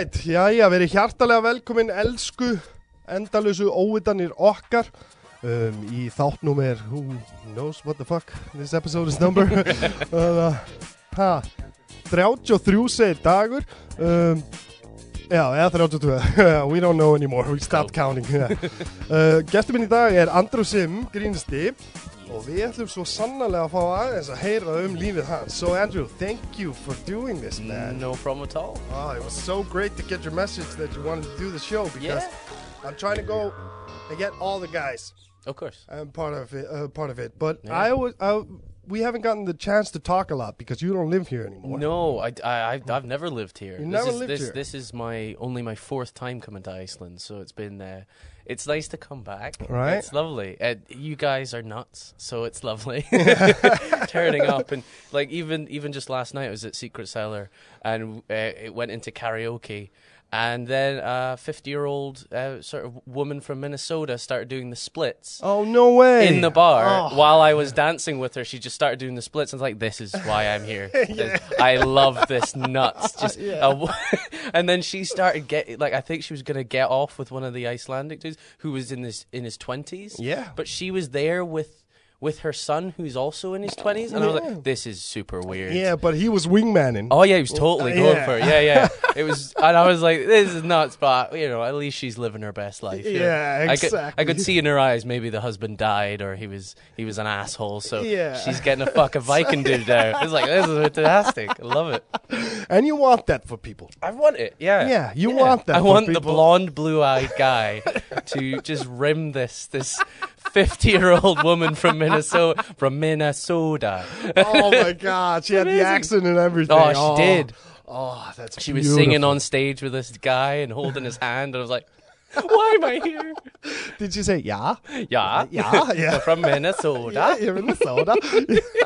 Alright, já, já, verið hjartalega velkomin elsku endalösu óvitanir okkar. Um, í þáttnúmer Who knows what the fuck this episode is number? Uh, ha, 33 segir dagur. Um, Já, eða 32 We don't know anymore, we stopped counting. Uh, Gestur minn í dag er Andrew Sim, grínisti og við ætlum svo sannarlega að fá aðeins að heyra um lífið hans So Andrew, thank you for doing this, man No problem at all. Oh, it was so great to get your message that you wanted to do the show because Yeah. I'm trying to go and get all the guys. Of course. I'm part of it. Uh, part of it, but Yeah. I was. I, we haven't gotten the chance to talk a lot because you don't live here anymore. No, I, I, I've, I've never lived here. You this never is, lived this, here? This is my only my fourth time coming to Iceland, so it's been uh, it's nice to come back. Right. It's lovely. Uh, you guys are nuts, so it's lovely turning up and like even even just last night I was at Secret Cellar and uh, it went into karaoke. And then a 50 year old uh, sort of woman from Minnesota started doing the splits. Oh no way! in the bar Oh. while I was dancing with her. She just started doing the splits. and I was like, "This is why I'm here. This- I love this nuts." Just Yeah. w- and then she started getting, like I think she was gonna get off with one of the Icelandic dudes who was in his in his twenties. Yeah. but she was there with with her son who's also in his twenties, and I was like, "This is super weird." Yeah, but he was wingmanning. Oh yeah, he was totally Uh, going yeah. for it. Yeah, yeah. It was, and I was like, "This is nuts," but you know, at least she's living her best life. know. Yeah, I could, I could see in her eyes maybe the husband died or he was he was an asshole. So Yeah. she's getting a fuck a Viking dude now. It's like this is fantastic. I love it. And you want that for people. I want it. Yeah. Yeah, you want that I want the blonde, blue-eyed guy to just rim this this fifty-year-old woman from Minnesota from Minnesota. oh my God, she had the accent and everything. Oh, she oh. did. Oh, that's She was singing on stage with this guy and holding his hand, and I was like, "Why am I here?" Did you say yeah? Yeah, Yeah, yeah. We're from Minnesota. Yeah, you're in Minnesota.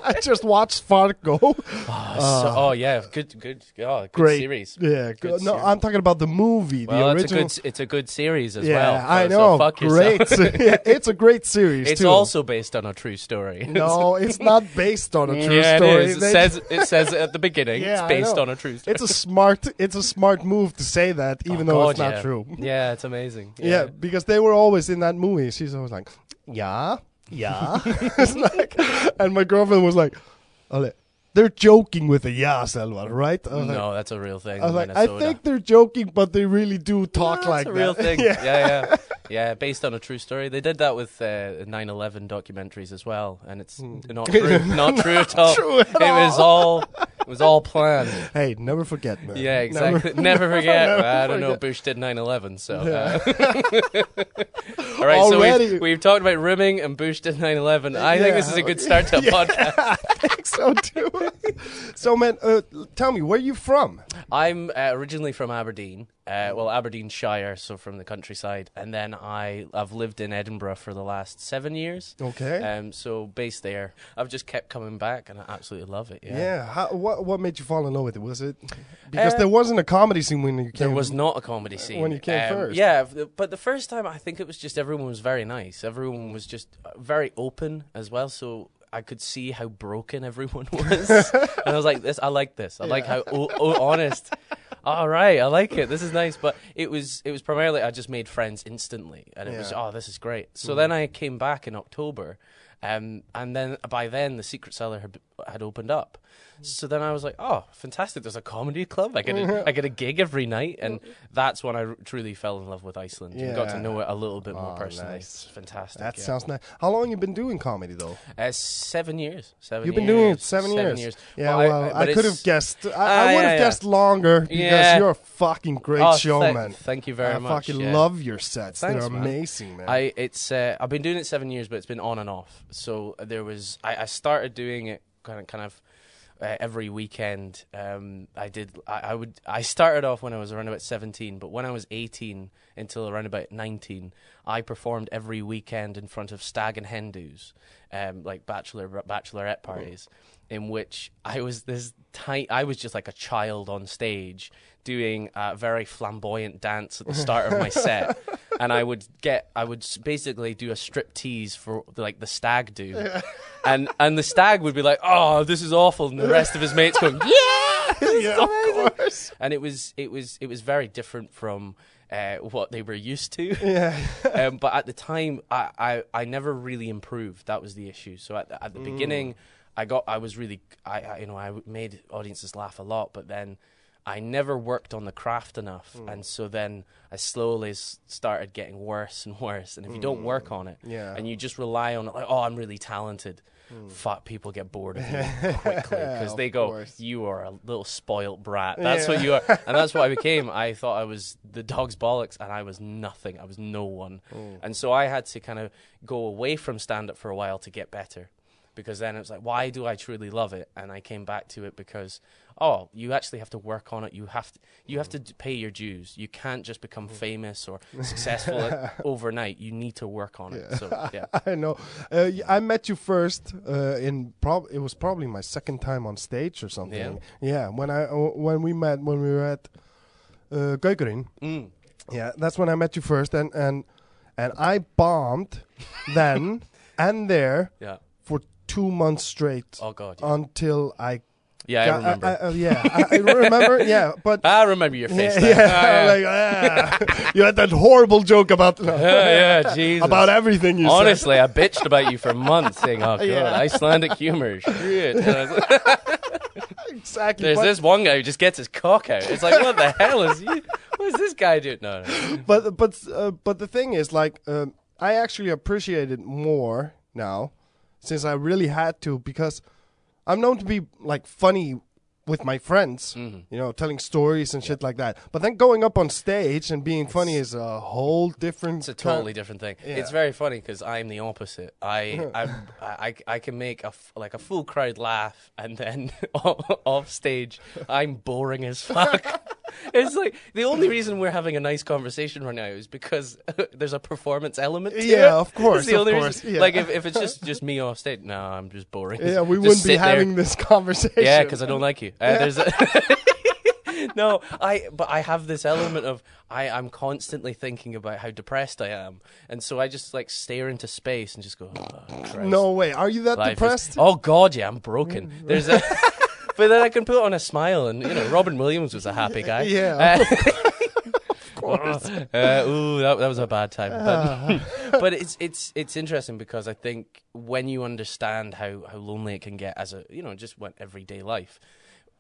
I just watched Fargo. Oh, so- uh, oh, yeah, good, good, oh, good Great series. Yeah, Good good. No, series. I'm talking about the movie, Well, the it's a good, it's a good series as yeah, well. I so- so know. fuck great. Yeah, it's a great series it's too. also based on a true story. no, it's not based on a true yeah, story. it is. It says it says at the beginning. Yeah, it's based on a true story. it's a smart. It's a smart move to say that, oh, even Oh, though it's not yeah. true. Yeah, it's amazing. Yeah. because they were always in that movie. She's always like, yeah, yeah. like, and my girlfriend was like, "Ole, they're joking with the yeah, Selva, right? Was like, No, that's a real thing. I like, I think they're joking, but they really do talk No, like it's a real thing. yeah. yeah, yeah, yeah. Based on a true story. They did that with uh, 9/11 documentaries as well, and it's not true. Not true at all. True at it was all. It was all planned. Hey, never forget, man. Yeah, exactly. Never, forget. Never I don't know. Bush did 9/11, so. Uh, all right, so we've, we've talked about rimming and Bush did 9/11. I think this is a good start to a podcast. I think so too. so, man, uh, tell me, where are you from? I'm uh, originally from Aberdeen, uh, well, Aberdeenshire, so from the countryside, and then I I've lived in Edinburgh for the last seven years. Okay. Um, so based there, I've just kept coming back, and I absolutely love it. Yeah. yeah. How, what what made you fall in love with it? Was it because Uh, there wasn't a comedy scene when you came? There was not a comedy scene when you came Um, first. Yeah, but the first time I think it was just everyone was very nice. Everyone was just very open as well. So I could see how broken everyone was, and I was like, "This, I like this. I like how o- o- honest." All right, I like it. This is nice, but it was it was primarily I just made friends instantly, and it was oh, this is great. So then I came back in October, um, and then by then the Secret Cellar had, had opened up. So then I was like, oh, fantastic! There's a comedy club. I get a, I get a gig every night, and that's when I r- truly fell in love with Iceland. and got to know it a little bit more Oh, personally. nice. It's fantastic. That yeah. sounds nice. How long you been doing comedy though? Uh, seven years. Seven. You've been doing it years, seven, years. Yeah, Well, well, I, but could have guessed. I, Ah, I would have yeah. guessed longer because Yeah. you're a fucking great Oh, th- showman. thank you very I much. I fucking yeah. love your sets. Thanks, They're man. amazing, man. I it's uh, I've been doing it seven years, but it's been on and off. So there was I, I started doing it kind of kind of uh, every weekend. Um, I did I, I would I started off when I was around about seventeen, but when I was eighteen until around about nineteen, I performed every weekend in front of stag and hen do's, um, like bachelor bachelorette parties. In which I was this tight, I was just like a child on stage doing a very flamboyant dance at the start of my set, and I would get, I would basically do a strip tease for like the stag do, and and the stag would be like, "Oh, this is awful," and the rest of his mates going, "Yeah, this is Yeah, of amazing." course. and it was it was it was very different from uh, what they were used to. Yeah. um, but at the time, I, I, I never really improved. That was the issue. So at the, at the Mm. beginning, I got I was really I, I you know I made audiences laugh a lot, but then I never worked on the craft enough, Mm. and so then I slowly s- started getting worse and worse. And if you don't work on it, Mm. Yeah. and you just rely on it, like oh I'm really talented. Fuck, people get bored of you quickly because they go, course. "You are a little spoilt brat." That's what you are, and that's what I became. I thought I was the dog's bollocks, and I was nothing. I was no one, Mm. and so I had to kind of go away from stand up for a while to get better, because then it was like, why do I truly love it? And I came back to it because, oh, you actually have to work on it. You have to, you have to pay your dues. You can't just become famous or successful at- overnight. You need to work on it. So yeah, I know. Uh, I met you first uh, in prob. It was probably my second time on stage or something. Yeah. yeah when I uh, when we met when we were at uh, mm. Yeah, that's when I met you first, and and and I bombed then and there yeah. Two months straight Oh god, yeah, until I. yeah I remember. uh, yeah, I, I remember. Yeah, but I remember your face. yeah, yeah, Ah, like ah, you had that horrible joke about yeah, yeah, Jesus. about everything you said. Honestly, I bitched about you for months, saying, "Oh god, Yeah. Icelandic humor, shit." And I was like, Exactly. There's this one guy who just gets his cock out. It's like, what the hell is he? What is this guy doing? No, no. but but uh, but the thing is like um, I actually appreciate it more now since I really had to because I'm known to be like funny with my friends, Mm-hmm. you know, telling stories and shit like that. But then going up on stage and being funny is a whole different. It's a kind- totally different thing. Yeah. It's very funny because I'm the opposite. I, I'm, I, I can make a f- like a full crowd laugh, and then off stage, I'm boring as fuck. it's like the only reason we're having a nice conversation right now is because there's a performance element. To Yeah, it. of course, the of only course, yeah. Like if, if it's just just me off stage, no, I'm just boring. Yeah, we Just wouldn't be sit there. having this conversation. Yeah, because I don't like you. Uh, there's a no, I but I have this element of I I'm constantly thinking about how depressed I am, and so I just like stare into space and just go. Oh, No way. Are you that Life is- depressed? oh God, yeah, I'm broken. There's a. But then I can put on a smile, and you know, Robin Williams was a happy guy. Yeah. Uh, uh, ooh, that, that was a bad time. But, but it's it's it's interesting because I think when you understand how, how lonely it can get as a you know just what everyday life,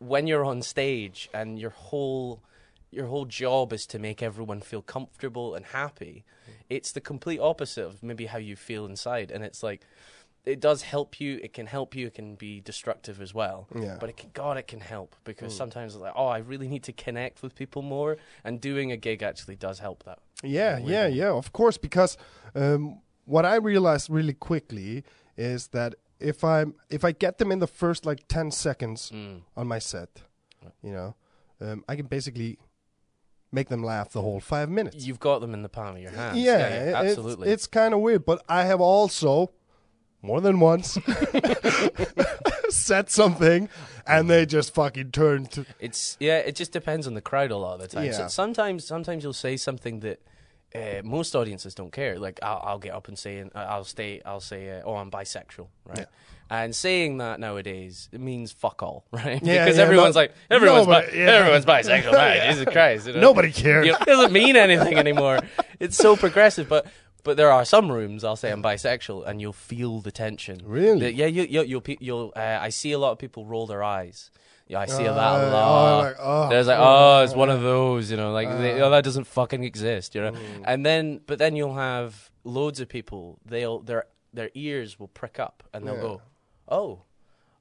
when you're on stage and your whole your whole job is to make everyone feel comfortable and happy, it's the complete opposite of maybe how you feel inside, and it's like it does help you. It can help you. It can be destructive as well. Yeah. But it can, God, it can help because sometimes it's like, oh, I really need to connect with people more, and doing a gig actually does help that. Yeah, yeah, yeah, of course. Because um, what I realized really quickly is that if I'm if I get them in the first like ten seconds Mm. on my set, you know, um, I can basically make them laugh the whole five minutes. You've got them in the palm of your hand. yeah, yeah, it's- absolutely. It's, kind of weird, but I have also more than once said something, and they just fucking turned. To, It's yeah. It just depends on the crowd a lot of the time. So Yeah. sometimes, sometimes you'll say something that uh, most audiences don't care. Like I'll, I'll get up and say, I'll stay, I'll say, uh, oh, I'm bisexual, right? Yeah. And saying that nowadays it means fuck all, right? Yeah, because yeah, everyone's no- like, everyone's, nobody- bi- yeah. everyone's bisexual, man. Jesus Christ, you know? Nobody cares. You know, it doesn't mean anything anymore. It's so progressive, but. But there are some rooms I'll say I'm bisexual, and you'll feel the tension. Really? The- yeah, you, you, you'll, pe- you'll. Uh, I see a lot of people roll their eyes. Yeah, I see that Uh, a oh, lot. like, oh, There's like, oh, oh, it's one of those, you know, like, they, oh, that doesn't fucking exist, you know. Mm. And then, but then you'll have loads of people. They'll their their ears will prick up, and they'll go, oh.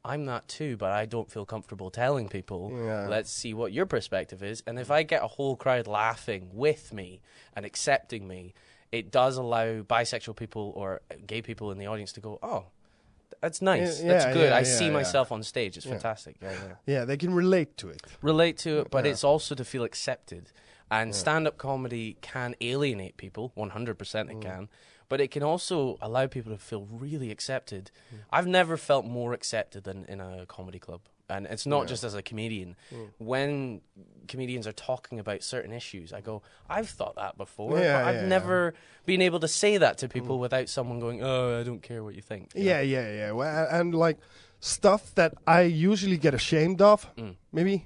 I'm that too, but I don't feel comfortable telling people. Yeah. Let's see what your perspective is. And if I get a whole crowd laughing with me and accepting me, it does allow bisexual people or gay people in the audience to go, oh, that's nice. Yeah, that's good. yeah, I yeah, see myself on stage. It's fantastic. Yeah, yeah yeah, they can relate to it. relate to it, but it's also to feel accepted. And stand up comedy can alienate people, 100% Mm. it can, but it can also allow people to feel really accepted. Mm. I've never felt more accepted than in a comedy club. And it's not Yeah. just as a comedian. Mm. When comedians are talking about certain issues, I go, I've thought that before, Yeah, but I've yeah, Mm. never been able to say that to people without someone going, oh, I don't care what you think. you know? Yeah, yeah, yeah. Well, and like stuff that I usually get ashamed of, Mm. maybe.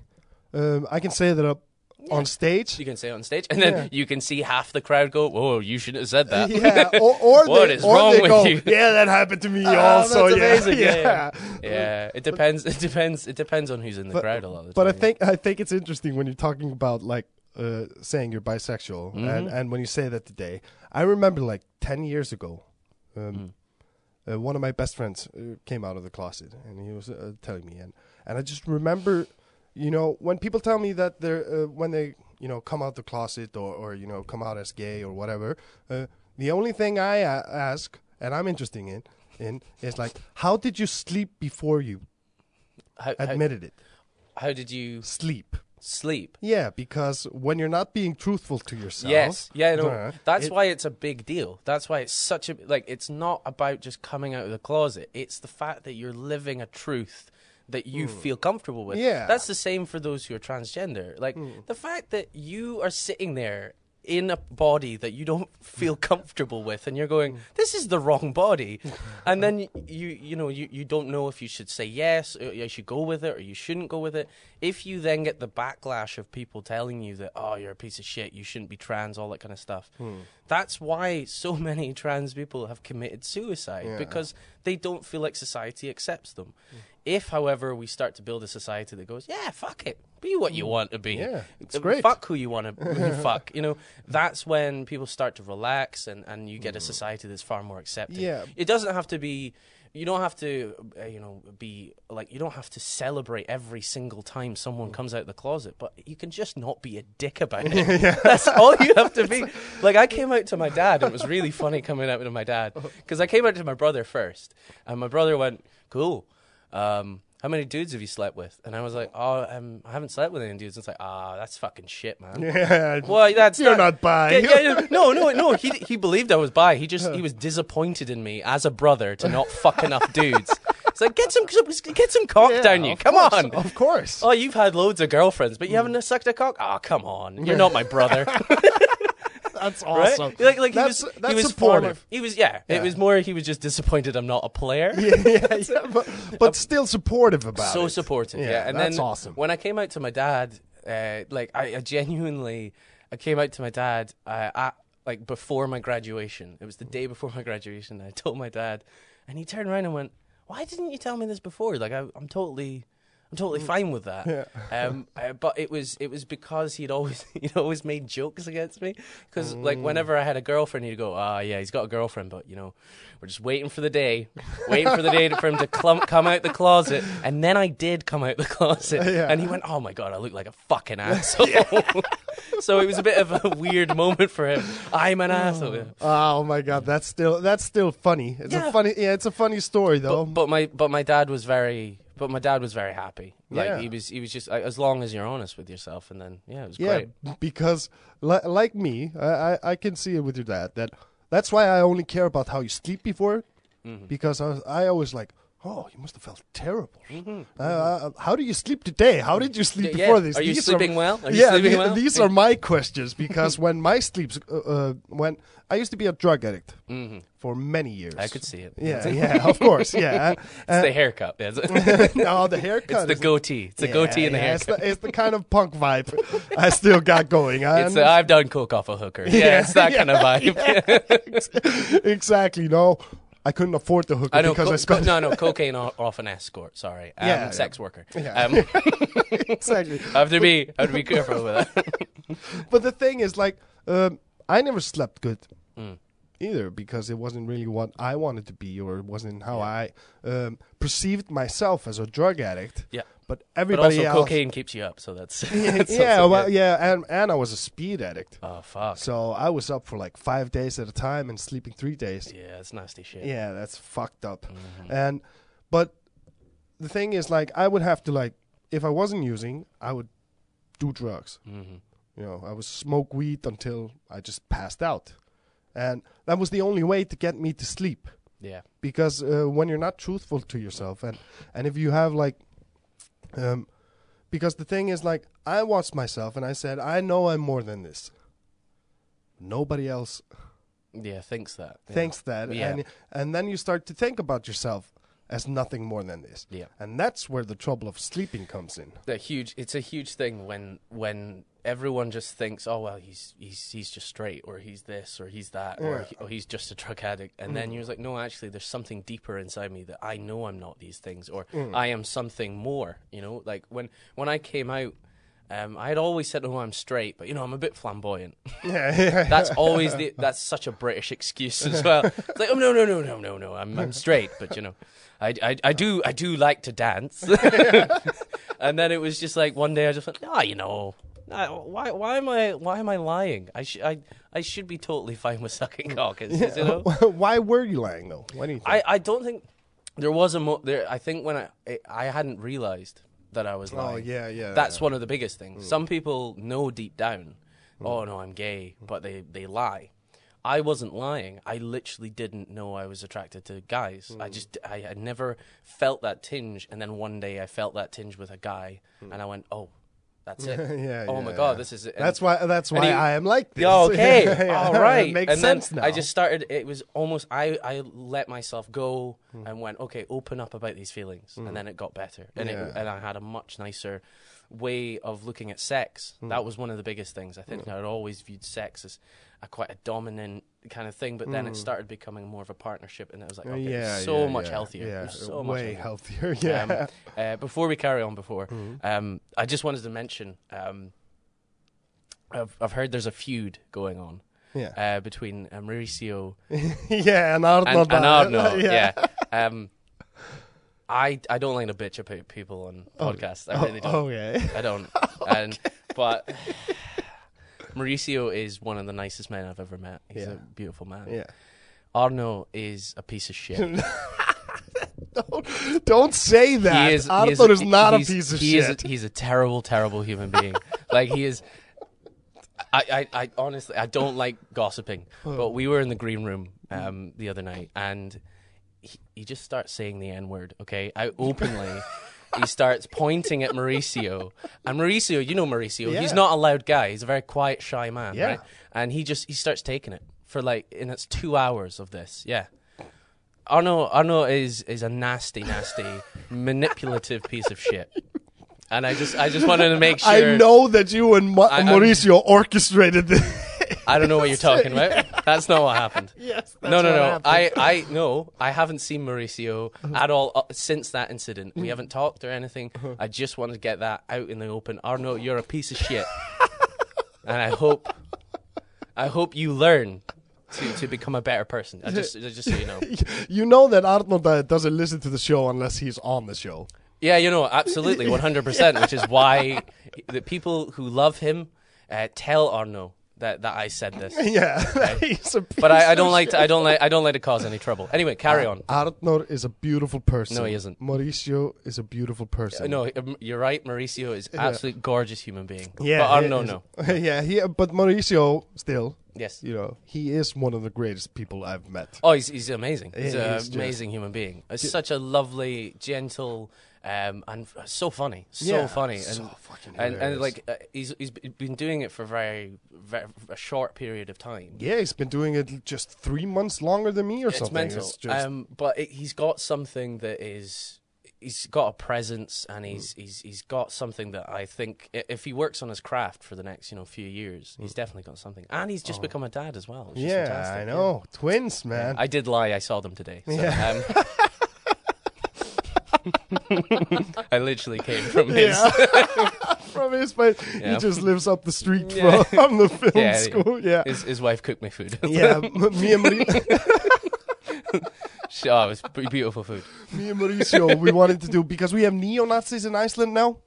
um, I can say that up on stage. You can say on stage, and then Yeah. you can see half the crowd go, "Whoa, you shouldn't have said that." yeah, or, or What they, is or wrong with go, you? Yeah, that happened to me Ah, also. yeah, amazing. Yeah, yeah. yeah. It depends. It depends. It depends on who's in the But- crowd a lot of the But I think I think it's interesting when you're talking about like uh, saying you're bisexual, Mm-hmm. and and when you say that today, I remember like ten years ago, um, Mm. uh, one of my best friends uh, came out of the closet, and he was uh, telling me, and and I just remember, you know, when people tell me that they're uh, when they you know come out the closet or or you know come out as gay or whatever, uh, the only thing I ask and I'm interested in in is like, how did you sleep before you how, how, admitted it? how did you Sleep. sleep? Yeah, because when you're not being truthful to yourself. Yes, yeah, no. uh, that's it- why it's a big deal. That's why it's such a like. It's not about just coming out of the closet. It's the fact that you're living a truth that you feel comfortable with. Hmm. Yeah. Hmm. that's the same for those who are transgender. Like the fact that you are sitting there in a body that you don't feel comfortable with and you're going this is the wrong body and then you you know you, you don't know if you should say yes or you should go with it or you shouldn't go with it if you then get the backlash of people telling you that oh you're a piece of shit you shouldn't be trans all that kind of stuff that's why so many trans people have committed suicide Yeah. because they don't feel like society accepts them if however we start to build a society that goes yeah fuck it. Be what you want to be. Yeah, it's Uh, great. fuck who you want to fuck you know? That's when people start to relax and, and you get a society that's far more accepting. Yeah. it doesn't have to be you don't have to uh, you know be like you don't have to celebrate every single time someone comes out of the closet but you can just not be a dick about it. That's all you have to be. Like i came out to my dad it was really funny coming out to my dad because i came out to my brother first and my brother went cool um how many dudes have you slept with? And I was like, oh, um, I haven't slept with any dudes. It's like, ah, that's fucking shit, man. Yeah. Well, that's You're not bi. Yeah, yeah, yeah. No, no, no. He he believed I was bi. He just he was disappointed in me as a brother to not fuck enough dudes. It's like get some get some cock Yeah, down you. Come course, on. Of course. Oh, you've had loads of girlfriends, but you haven't sucked a cock. Oh, come on. You're not my brother, that's right? awesome. Like, like he that's, was, that's he was supportive. formative. He was, yeah, Yeah. It was more. He was just disappointed I'm not a player. yeah, yeah, but, but still supportive about so it. supportive. Yeah, Yeah, and that's then awesome. when I came out to my dad, uh, like I, I genuinely, I came out to my dad uh, at like before my graduation. It was the day before my graduation. I told my dad, and he turned around and went, "Why didn't you tell me this before? Like I, I'm totally." I'm totally fine with that. Yeah. Um, uh, but it was it was because he'd always he'd always made jokes against me. Because like whenever I had a girlfriend, he'd go, "Ah, yeah, he's got a girlfriend, but you know, we're just waiting for the day, waiting for the day for him to clump, come out the closet." And then I did come out the closet, Yeah. and he went, "Oh my god, I look like a fucking asshole." so it was a bit of a weird moment for him. I'm an asshole. Oh my god, that's still that's still funny. It's Yeah. a funny yeah, it's a funny story though. But, but my but my dad was very but my dad was very happy. Like Yeah. he was he was just like, as long as you're honest with yourself, and then yeah, it was yeah, great. because li- like me, I, I I can see it with your dad that that's why I only care about how you sleep before, Mm-hmm. because I was, I always like. Oh, you must have felt terrible. Uh, uh, how do you sleep today? How did you sleep Mm-hmm. Yeah, before this? Are you These sleeping well? Are you yeah, sleeping the- well? these are my questions because when my sleeps, uh, uh, when I used to be a drug addict hmm for many years. I could see it. Yeah, yeah, of course, yeah. It's the haircut. Yeah, it's no, the haircut. it's the goatee. It's the Yeah, goatee and the yeah, it's haircut. the, it's the kind of punk vibe I still got going. I It's the I've done coke off a hooker. Yeah, it's that kind of vibe. exactly. No, I couldn't afford the hooker I know. because co- I spent co- no, no, cocaine off an escort. Sorry, um, Yeah, sex worker. Yeah. Um, exactly. I have to be, I have to be careful with that. But the thing is, like, um, I never slept good Mm. Either because it wasn't really what I wanted to be, or it wasn't how I um, perceived myself as a drug addict. Yeah. But But everybody also, else, cocaine keeps you up, so that's yeah, that's yeah, well, good. yeah, and and I was a speed addict. Oh fuck. So I was up for like five days at a time and sleeping three days. Yeah, that's nasty shit. Yeah, that's fucked up. Mhm. And but the thing is, like, I would have to like, if I wasn't using, I would do drugs. Mhm. You know, I would smoke weed until I just passed out, and that was the only way to get me to sleep. Yeah. Because uh, when you're not truthful to yourself, and and if you have like, um, because the thing is, like, I watched myself and I said, I know I'm more than this. Nobody else Yeah, thinks that. Yeah. thinks that Yeah. and and then you start to think about yourself as nothing more than this. Yeah. And that's where the trouble of sleeping comes in. The huge. It's a huge thing when when everyone just thinks, oh well, he's he's he's just straight, or he's this, or he's that, or he, oh, he's just a drug addict, and then you're like, no, actually, there's something deeper inside me that I know I'm not these things, or I am something more. You know, like when when I came out. Um, I had always said, "Oh, I'm straight," but you know, I'm a bit flamboyant. Yeah, yeah. That's always the. That's such a British excuse as well. It's like, oh no, no, no, no, no, no. I'm I'm straight, but you know, I, I, I do I do like to dance. and then it was just like one day I just went, ah, you know, uh, why why am I why am I lying? I should I I should be totally fine with sucking cock. It's- You know, Why were you lying though? Why do you think? I I don't think there was a mo- there. I think when I I, I hadn't realized that I was oh, lying. oh yeah, yeah. That's yeah. one of the biggest things. Mm. Some people know deep down, mm. oh no, I'm gay, but they, they lie. I wasn't lying. I literally didn't know I was attracted to guys. I mm. just I had never felt that tinge, and then one day I felt that tinge with a guy, and I went, oh, that's it. Yeah, oh yeah, my god, yeah. this is it. And- That's why. That's why he- I am like this. okay, Yeah, all right. It makes and sense then now. I just started. It was almost. I I let myself go hmm. and went, okay, open up about these feelings, hmm. and then it got better, and it, and I had a much nicer way of looking at sex. Hmm. That was one of the biggest things. I think I'd always viewed sex as a quite a dominant kind of thing, but then it started becoming more of a partnership, and it was like, okay, yeah, so yeah, much yeah, healthier. Yeah, so much way healthier. healthier. Yeah. Um, uh, before we carry on, before Mm-hmm. um, I just wanted to mention, um, I've I've heard there's a feud going on yeah. uh, between uh, Mauricio yeah, and Arnold. and, and Arno. yeah. yeah. Um, I I don't like to bitch about people on podcasts. I really don't. Oh, okay. I don't. And but Mauricio is one of the nicest men I've ever met. He's Yeah. a beautiful man. Yeah. Arno is a piece of shit. Don't, don't say that. he is. he Arthur is, not a he's- piece of he shit. Is a, he's a terrible, terrible human being. like he is. I, I, I honestly, I don't like gossiping, but we were in the green room um, the other night, and he, he just starts saying the N word. Okay, I openly. he starts pointing at Mauricio, and Mauricio, you know Mauricio, Yeah. he's not a loud guy. He's a very quiet, shy man, Yeah. right? And he just he starts taking it for like, and it's two hours of this. Yeah, Arno Arno is is a nasty, nasty, manipulative piece of shit. And I just I just wanted to make sure I know that you and Ma- I- Mauricio orchestrated this. I don't know what you're talking about. That's not what happened. yes. no, no, no. I, I no, I haven't seen Mauricio at all uh, since that incident. We haven't talked or anything. I just wanted to get that out in the open. Arno, you're a piece of shit, and I hope, I hope you learn to, to become a better person. I just just so you know. you know that Arnold uh, doesn't listen to the show unless he's on the show. Yeah, you know, absolutely, one hundred percent. Which is why the people who love him uh, tell Arno that, that I said this. Yeah, he's a But I, I don't of like to. I don't like I don't like to cause any trouble. Anyway, carry on. Arnold is a beautiful person. No, he isn't. Mauricio is a beautiful person. No, um, you're right. Mauricio is absolute gorgeous human being. Yeah, but Arno, no. yeah, he, but Mauricio still, Yes. you know, he is one of the greatest people I've met. Oh, he's he's amazing. He's Yeah, an amazing human being. Uh, such a lovely, gentle, um, and so funny, so Yeah, funny, and so fucking and, and like uh, he's he's been doing it for very, very a short period of time. Yeah, he's been doing it just three months longer than me or it's something. mental. It's just, um, but it, he's got something that is. He's got a presence, and he's Mm. he's he's got something that I think if he works on his craft for the next you know few years, he's definitely got something. And he's just become a dad as well. Mm. Oh. yeah, fantastic, I know. Twins, man. I did lie. I saw them today. So, Yeah. um, I literally came from his. Yeah. from his place. Yeah. He just lives up the street Yeah. from the film Yeah, school. Yeah. His, his wife cooked me food. Yeah, me and Marie- oh, it was pretty beautiful food. me and Mauricio, we wanted to do because we have neo Nazis in Iceland now.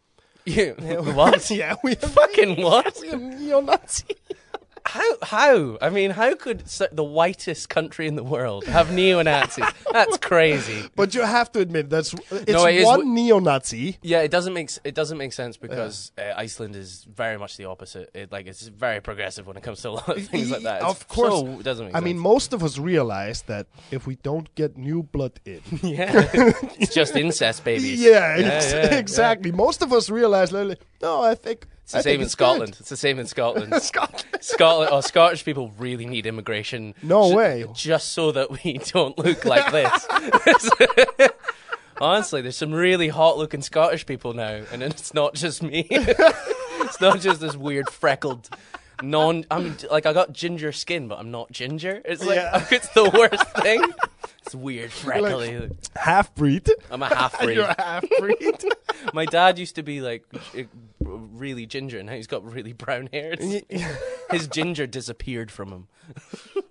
You, what? yeah, we have Fucking what? we have neo Nazis. How? How? I mean, how could the whitest country in the world have neo-Nazis? That's crazy. But you have to admit that's it's No, it one w- neo-Nazi. Yeah, it doesn't make it doesn't make sense because uh, Iceland is very much the opposite. It, like it's very progressive when it comes to a lot of things like that. It's Of course. so, it doesn't make I sense. mean, most of us realize that if we don't get new blood in, yeah, it's just incest babies. yeah, Yeah, yeah, yeah. exactly. Most of us realize, like, no, I think It's the I same in it's Scotland. good. It's the same in Scotland. Scotland. Scotland, oh, Scottish people really need immigration. No ju- way. Just so that we don't look like this. Honestly, there's some really hot looking Scottish people now, and it's not just me. it's not just this weird freckled non. I'm like I got ginger skin, but I'm not ginger. It's like Yeah. it's the worst thing. It's weird freckly. Half breed. I'm a half breed. You're a half breed. My dad used to be like really ginger, and now he's got really brown hair. It's- His ginger disappeared from him.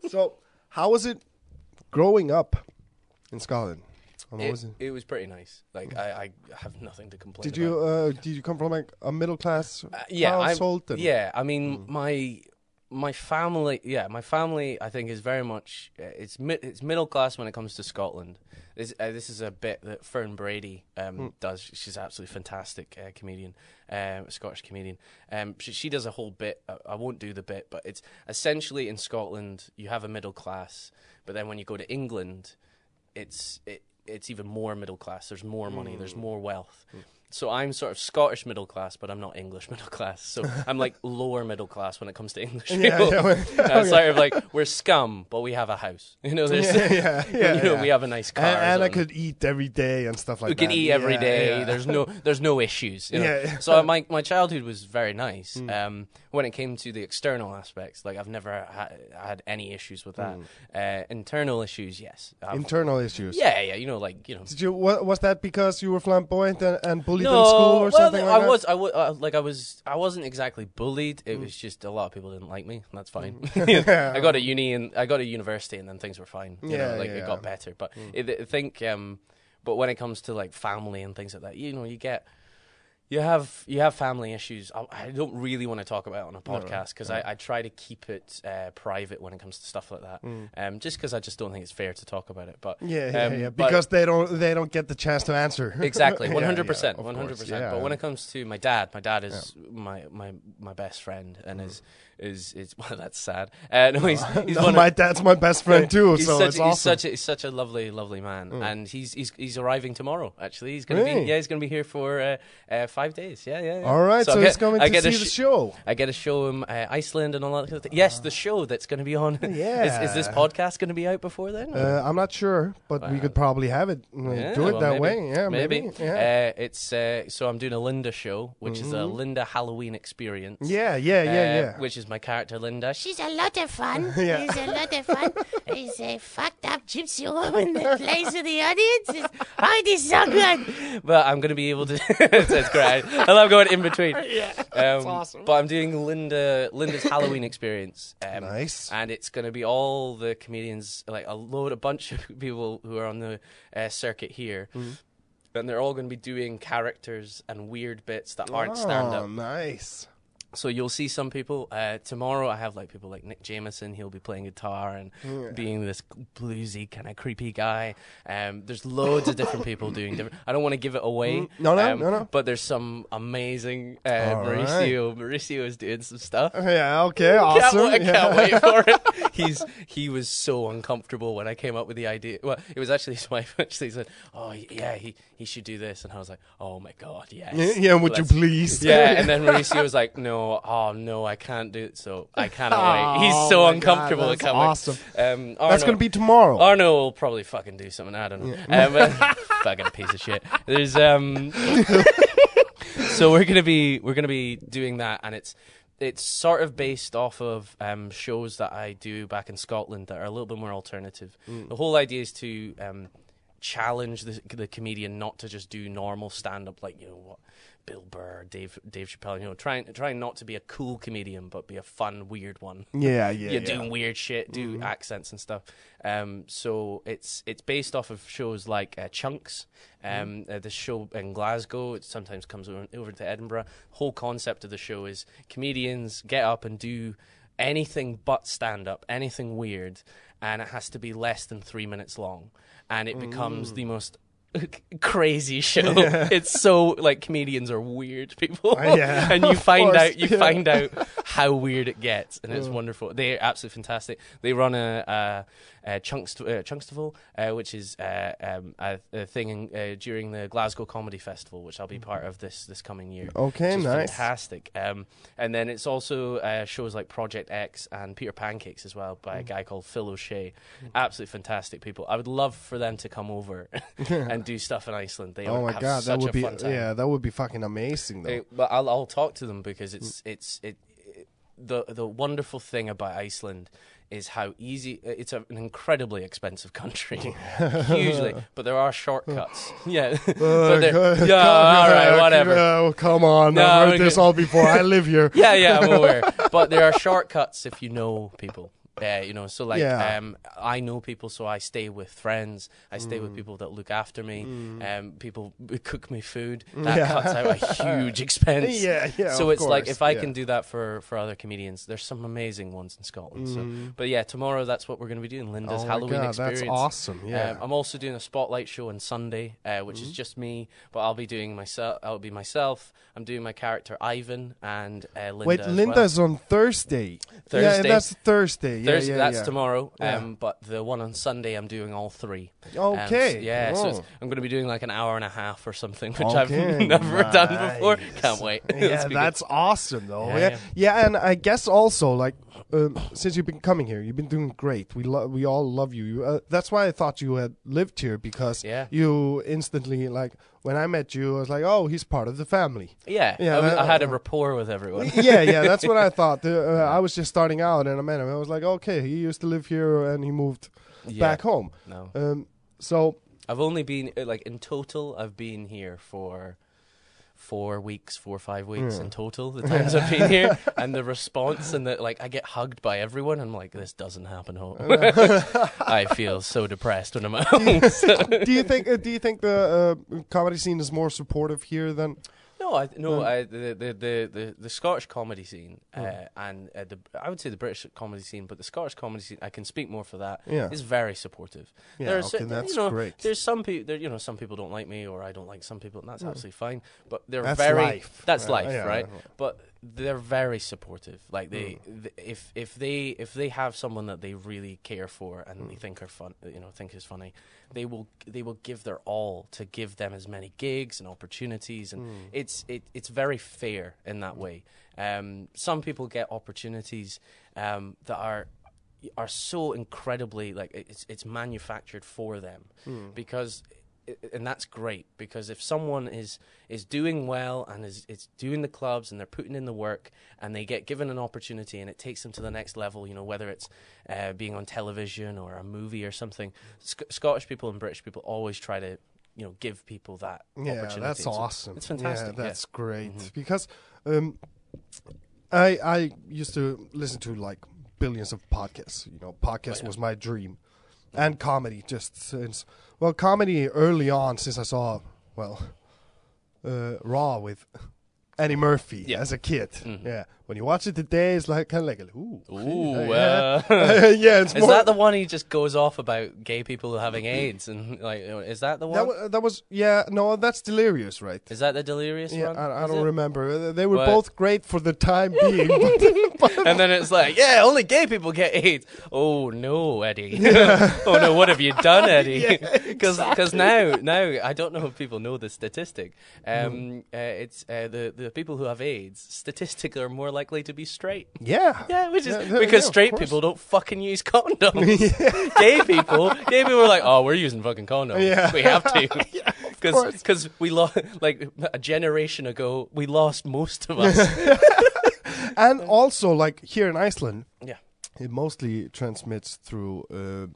so, how was it growing up in Scotland? And what It, was it? it was pretty nice. Like I, I have nothing to complain. Did about. you uh, did you come from like a middle class Uh, yeah, I'm- household? and- Yeah, I mean my my family. Yeah, my family. I think is very much uh, it's mi- it's middle class when it comes to Scotland. This uh, this is a bit that Fern Brady um, does. She's absolutely fantastic uh, comedian, um, a Scottish comedian. Um, she, she does a whole bit. I, I won't do the bit, but it's essentially in Scotland you have a middle class, but then when you go to England, it's it, it's even more middle class. There's more money. There's more wealth. So I'm sort of Scottish middle class, but I'm not English middle class. So I'm like lower middle class when it comes to English Yeah, people. yeah, Uh, sort of like we're scum, but we have a house. You know, there's yeah, yeah, yeah, you know, yeah. we have a nice car. and, and I could eat every day and stuff like we that. can eat every day. There's no there's no issues. You know? Yeah. So my my childhood was very nice. Um, when it came to the external aspects, like I've never ha- had any issues with that. Uh, internal issues, yes. I've- internal issues. yeah, yeah. You know, like you know. Did you? Wa- was that because you were flamboyant and, and bullied No, in school or well, something I like that? was, I was, uh, like, I was, I wasn't exactly bullied. It was just a lot of people didn't like me. and That's fine. I got a uni and I got a university, and then things were fine. You Yeah, know, like yeah, it got better. But it, I think, um, but when it comes to like family and things like that, you know, you get. You have you have family issues. I, I don't really want to talk about it on a podcast because I, I try to keep it uh, private when it comes to stuff like that. Um, just because I just don't think it's fair to talk about it. But. Yeah, yeah, um, yeah. Because they don't they don't get the chance to answer. Exactly, one hundred percent, one hundred percent. But when it comes to my dad, my dad is my, my my best friend, and is is is well, that's sad. Uh, no, he's he's No, my of, dad's my best friend too, he's so such it's he's awesome. such a, he's such a lovely lovely man, and he's he's he's arriving tomorrow. Actually, he's gonna Really? be yeah, he's gonna be here for uh, uh, five days. Yeah, yeah. yeah. All right, so, I he's coming I to see a the show. I get to show him uh, Iceland and all that kind of. Yes, the show that's going to be on. Yeah. is, is this podcast going to be out before then? Uh, I'm not sure, but we could probably have it. Yeah, do it well, that maybe. way. Yeah, maybe. Yeah. Uh, it's uh, so I'm doing a Linda show, which is a Linda Halloween experience. yeah, yeah, yeah, yeah. Which is my character Linda. She's a lot of fun. Yeah. She's a lot of fun. She's a fucked up gypsy woman that plays with the audience. It's, oh, this is so good. but I'm going to be able to. it's great. I love going in between. yeah, um, awesome. But I'm doing Linda Linda's Halloween experience. Um, Nice. And it's going to be all the comedians, like a load, a bunch of people who are on the uh, circuit here. Mm-hmm. And they're all going to be doing characters and weird bits that aren't stand Oh, up. nice. So you'll see some people. Uh, tomorrow I have like people like Nick Jameson. He'll be playing guitar and being this bluesy kind of creepy guy. Um, there's loads of different people doing different. I don't want to give it away. Mm, no, no, um, no, no. But there's some amazing uh, All right. Mauricio. Mauricio is doing some stuff. Yeah, okay, Can't awesome. I yeah. can't wait for it. He's he was so uncomfortable when I came up with the idea. Well, it was actually his wife actually said, "Oh yeah, he he should do this," and I was like, "Oh my god, yes." Yeah, yeah, would you Let's- please? yeah, and then Mauricio was like, "No, oh no, I can't do it." So I cannot wait. He's Oh so my God, uncomfortable. I that's can't awesome. wait. Um, Arno, That's gonna be tomorrow. Arno will probably fucking do something. I don't know. Um, fucking piece of shit. There's um. so we're gonna be we're gonna be doing that, and it's it's sort of based off of um, shows that I do back in Scotland that are a little bit more alternative. The whole idea is to um, challenge the, the comedian not to just do normal stand up like you know what Bill Burr, Dave Dave Chappelle, you know, trying trying not to be a cool comedian but be a fun weird one yeah, yeah, you're yeah. doing weird shit, do accents and stuff. Um, so it's it's based off of shows like uh, Chunks. Um, uh, the show in Glasgow. It sometimes comes over, over to Edinburgh. Whole concept of the show is comedians get up and do anything but stand up, anything weird, and it has to be less than three minutes long, and it becomes the most crazy show. It's so like comedians are weird people, Uh, yeah, and you find out you yeah. find out how weird it gets, and it's wonderful. They're absolutely fantastic. They run a, a, a Chunks uh, Chunkstival, uh, which is uh, um, a, a thing in, uh, during the Glasgow Comedy Festival, which I'll be part of this this coming year. Okay, nice. fantastic. Um, and then it's also uh, shows like Project X and Peter Pancakes as well by a guy called Phil O'Shea. Absolutely fantastic people. I would love for them to come over and do stuff in Iceland. They Oh my have god, such that would be yeah, that would be fucking amazing though. Uh, but I'll, I'll talk to them because it's it's it, it the the wonderful thing about Iceland is how easy it's a, an incredibly expensive country. Hugely. But there are shortcuts. Yeah. Uh, yeah all right whatever. Oh, come on. No, I've heard this all before. I live here. yeah yeah I'm aware. But there are shortcuts if you know people uh, you know so like Yeah. um, I know people so I stay with friends I stay Mm. with people that look after me um, people cook me food that Yeah. cuts out a huge expense Yeah, yeah. so it's like if I yeah. can do that for for other comedians, there's some amazing ones in Scotland. So, Mhm. but yeah, tomorrow that's what we're going to be doing. Linda's oh Halloween God, experience. That's awesome. Yeah. Um, I'm also doing a spotlight show on Sunday, uh, which is just me. But I'll be doing myself. I'll be myself. I'm doing my character Ivan and uh, Linda. Wait, as well. Linda's on Thursday. Yeah, Thursday. that's Thursday. Yeah, Thursday, yeah, that's tomorrow. Um, but the one on Sunday, I'm doing all three. Um, Okay. yeah. So it's. I'm going to be doing like an hour and a half or something, which Okay, I've never done before. nice. Can't wait. yeah, be good. that's awesome though. Yeah, yeah. yeah, and I guess also like um, since you've been coming here, you've been doing great. We lo- we all love you. you uh, that's why I thought you had lived here because Yeah. you instantly like when I met you, I was like, oh, he's part of the family. Yeah, Yeah, I, was- I had a rapport with everyone. yeah, yeah, that's what I thought. Uh, uh, I was just starting out, and I met him. I was like, okay, he used to live here, and he moved Yeah. back home. No, Um, so I've only been uh, like in total. I've been here for four weeks, four or five weeks Yeah. in total. The times I've been here, and the response and the like, I get hugged by everyone. I'm like, this doesn't happen home. I feel so depressed when I'm at home. do you think uh, do you think the uh, comedy scene is more supportive here than? No, I no, I, the, the the the the Scottish comedy scene uh, and uh, the I would say the British comedy scene, but the Scottish comedy scene, I can speak more for that. Yeah. is very supportive. Yeah, There's okay, certain- that's you know, great. There's some people, there, you know, some people don't like me, or I don't like some people, and that's absolutely fine. But they're That's very life. that's Yeah, life, yeah, right? But they're very supportive. Like they, Mm. th- if if they if they have someone that they really care for and Mm. they think are fun, you know, think is funny, they will they will give their all to give them as many gigs and opportunities, and Mm. it's it it's very fair in that way. Um, some people get opportunities um, that are are so incredibly like it's it's manufactured for them Hmm. because and that's great because if someone is is doing well and is is doing the clubs and they're putting in the work and they get given an opportunity and it takes them to the next level you know whether it's uh, being on television or a movie or something Sc- Scottish people and British people always try to you know give people that Yeah, opportunity that's So awesome. it's fantastic Yeah, yeah. Mm-hmm. that's great because um, I I used to listen to like billions of podcasts. You know, podcast Oh, yeah. was my dream, and comedy. Just since well, comedy early on since I saw well, uh, Raw with Eddie Murphy Yeah. as a kid. Mhm. Yeah, when you watch it today, it's like kind of like ooh, Ooh, yeah, uh, yeah. It's is more, that the one he just goes off about gay people having AIDS and like is that the one? that, wa- that was yeah no that's delirious right is that the delirious yeah one? I, I don't it? remember Uh, they were What? both great for the time being but, and then it's like, yeah, only gay people get AIDS. Oh no, Eddie. oh no, what have you done, Eddie? Because now, now I don't know if people know the statistic. Um, uh, it's uh, the the people who have AIDS statistically are more likely to be straight. yeah Yeah, which is Yeah, yeah, because yeah, straight course. people don't fucking use condoms. gay people, gay people are like, oh, we're using fucking condoms. Yeah. We have to. Because we lost, like a generation ago, we lost most of us. and also like here in Iceland yeah. it mostly transmits through uh,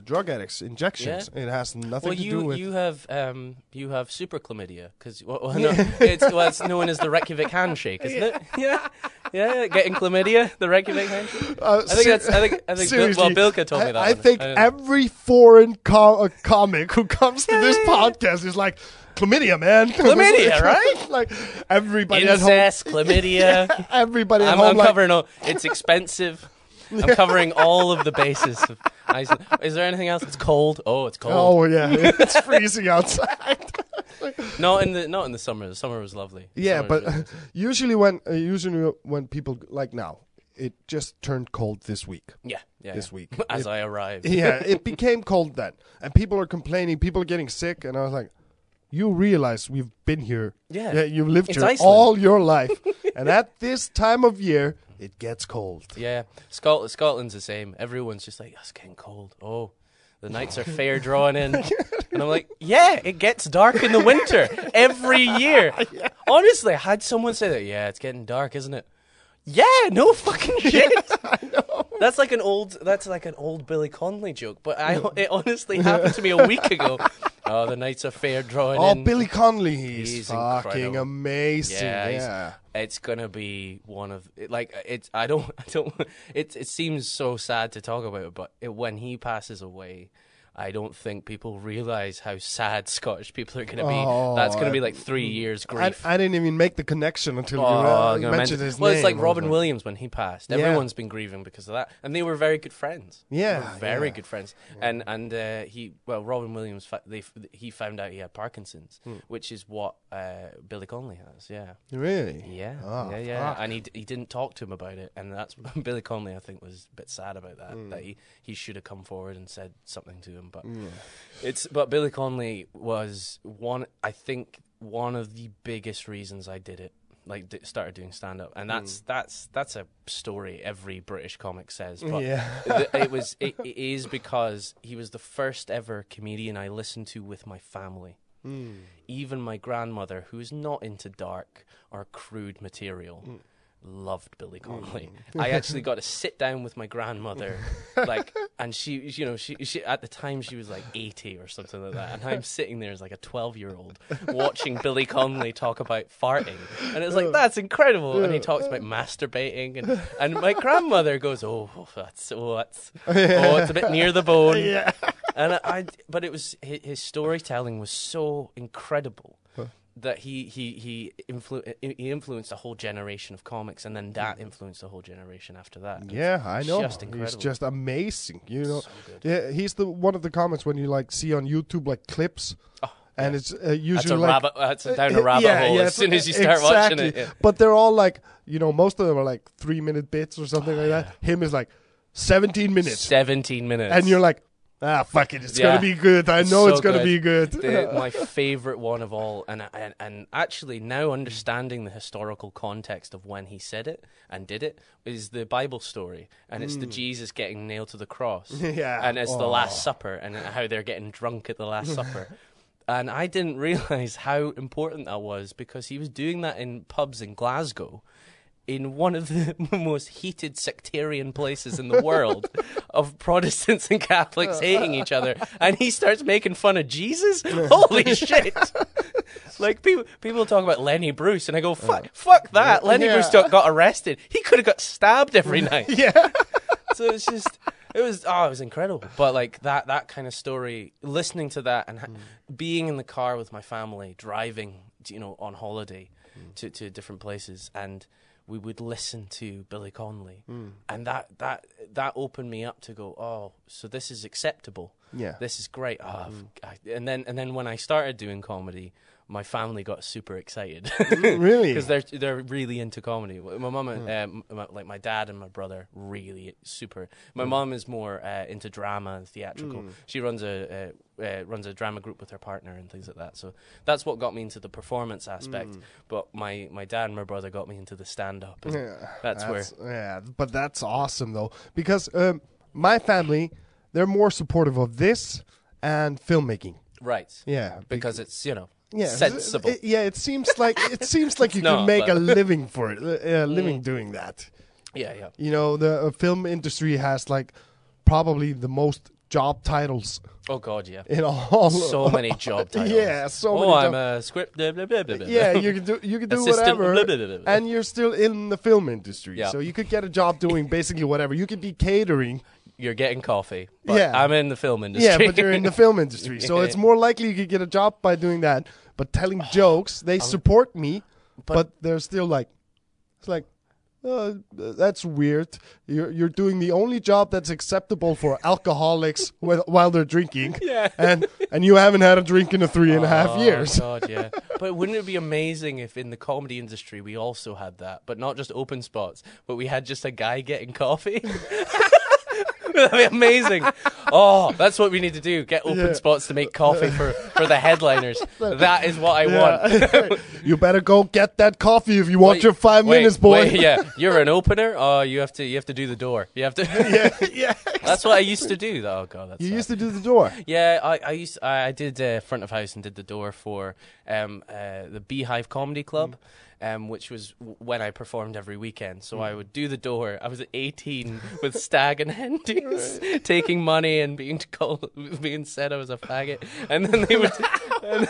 drug addicts injections it has nothing Well, to you do with you you have um you have super chlamydia because well, well, no, it's well, it's known as the Reykjavik handshake, isn't it? Yeah, yeah, getting chlamydia, the Reykjavik handshake. uh, I think that's I think I think Bil- well Bilka told me that. I one. think don't every foreign co- uh, comic who comes to this podcast is like chlamydia man Chlamydia, right? like everybody at home incest, chlamydia. everybody at I'm, home I'm like, covering all. It's expensive. I'm covering all of the bases. Of Iceland. Is there anything else? It's cold. Oh, it's cold. oh yeah it's freezing outside no, in the not in the summer. The summer was lovely. The Yeah, but really- usually when uh, usually when people like now, it just turned cold this week. yeah, yeah. this yeah. week. as It- I arrived. yeah, it became cold then, and people are complaining. People are getting sick, and I was like, "You realize we've been here? Yeah. you've lived It's here Iceland. all your life, and at this time of year, it gets cold. Yeah, Scot- Scotland's the same. Everyone's just like, "Oh, it's getting cold. Oh, the nights are fair drawing in. And I'm like, yeah, it gets dark in the winter every year. Honestly, I had someone say that, yeah, it's getting dark, isn't it? Yeah, no fucking shit. That's like an old. That's like an old Billy Connolly joke. But I, it honestly happened to me a week ago. Oh, the nights are fair drawing Oh, in. Billy Connolly, he's, He's fucking incredible. amazing. Yeah, Yeah, it's gonna be one of it- like it's. I don't. I don't. It it seems so sad to talk about it, but it, when he passes away. I don't think people realize how sad Scottish people are going to be. Oh, That's going to be like three years I, grief. I didn't even make the connection until you Oh, uh, mentioned his well, name. Well, it's like I Robin Williams when he passed. Yeah. Everyone's been grieving because of that, and they were very good friends. Yeah, very yeah. good friends. And and uh, he well, Robin Williams, they f- he found out he had Parkinson's, Hmm. which is what uh, Billy Connolly has. Yeah, Really? yeah, Oh, yeah, yeah. fuck. And he d- he didn't talk to him about it, and that's Billy Connolly. I think was a bit sad about that. Hmm. That he he should have come forward and said something to him, but it's but Billy Connolly was one. I think one of the biggest reasons I did it. Like d- started doing stand up, and that's mm. that's that's a story every British comic says. But Yeah. th- it was it, it is because he was the first ever comedian I listened to with my family. Mm. Even my grandmother, who is not into dark or crude material, mm. Loved Billy mm. Connolly. I actually got to sit down with my grandmother, like, and she, you know, she, she at the time she was like eighty or something like that, and I'm sitting there as like a twelve year old watching Billy Connolly talk about farting, and it's like oh. that's incredible. And he oh. talks about masturbating, and and my grandmother goes, oh, oh that's oh, that's oh, it's a bit near the bone. Yeah. And I, I but it was his, his storytelling was so incredible that he he he, influ- he influenced a whole generation of comics, and then that influenced a whole generation after that. And Yeah, I know. just He's just amazing. You know, So good. yeah, he's the one of the comments when you like see on YouTube like clips, Oh, and it's uh, usually That's a like rabbit. That's a down a Uh, rabbit yeah, hole yeah, as soon as you start watching it. exactly. yeah. But they're all like, you know, most of them are like three minute bits or something like that. Him is like seventeen minutes, Seventeen minutes, and you're like, ah, fuck it, it's Yeah. gonna be good. I know So it's gonna be good. the, my favorite one of all, and, and and actually now understanding the historical context of when he said it and did it is the Bible story, and it's the Jesus getting nailed to the cross, Yeah. and it's the. Last Supper, and how they're getting drunk at the Last Supper. And I didn't realize how important that was because he was doing that in pubs in Glasgow, in one of the most heated sectarian places in the world of Protestants and Catholics hating each other, and he starts making fun of Jesus. Holy shit! like people, people talk about Lenny Bruce, and I go, "Fuck, fuck that!" Lenny Yeah. Bruce got, got arrested. He could have got stabbed every night. yeah, so it's just it was oh it was incredible but like that that kind of story listening to that and ha- mm. being in the car with my family driving you know on holiday mm. to, to different places and we would listen to Billy Connolly hmm. and that that that opened me up to go oh so this is acceptable Yeah. this is great oh, hmm. I, and then and then when I started doing comedy my family got super excited mm, really. because they're they're really into comedy. My mum and hmm. uh, um, my, uh, like my dad and my brother really super. My mum is more uh, into drama and theatrical. She runs a uh, runs a drama group with her partner and things like that. So that's what got me into the performance aspect. But my my dad and my brother got me into the stand up. Yeah, That's where- yeah, but that's awesome though because um, my family they're more supportive of this and filmmaking. Right. Yeah, Because it's you know yeah, sensible. it- yeah, it seems like it seems like you No, can make a living for it, a living doing that. yeah, yeah. You know, the uh, film industry has like probably the most job titles Oh God, yeah. in all. So many job titles. Yeah, so oh, many. I'm a script. Blah, blah, blah, yeah, you can do you can do Assistant, whatever, and you're still in the film industry. Yeah. So you could get a job doing basically whatever. You could be catering. You're getting coffee. But Yeah. I'm in the film industry. Yeah, but you're in the film industry, so it's more likely you could get a job by doing that. But telling jokes, they support me, but, But- they're still like, it's like, uh, that's weird. You're you're doing the only job that's acceptable for alcoholics while, while they're drinking, Yeah. and and you haven't had a drink in a three and a half Oh, years. God, yeah. but wouldn't it be amazing if in the comedy industry we also had that, but not just open spots, but we had just a guy getting coffee? That'd be amazing. Oh, that's what we need to do. Get open Yeah. spots to make coffee for, for the headliners. That is what I want. You better go get that coffee if you want Wait, your five wait, minutes, boy. wait, yeah, you're an opener. Oh, you have to you have to do the door. You have to. yeah, yeah. That's what I used to do. Oh god, that's You sad. used to do the door. Yeah, I, I used I, I did uh, front of house and did the door for um, uh, the Beehive Comedy Club, um, which was w- when I performed every weekend. So I would do the door. I was at 18 with stag and hen dues, taking money and being called, being said I was a faggot, and then they would. and,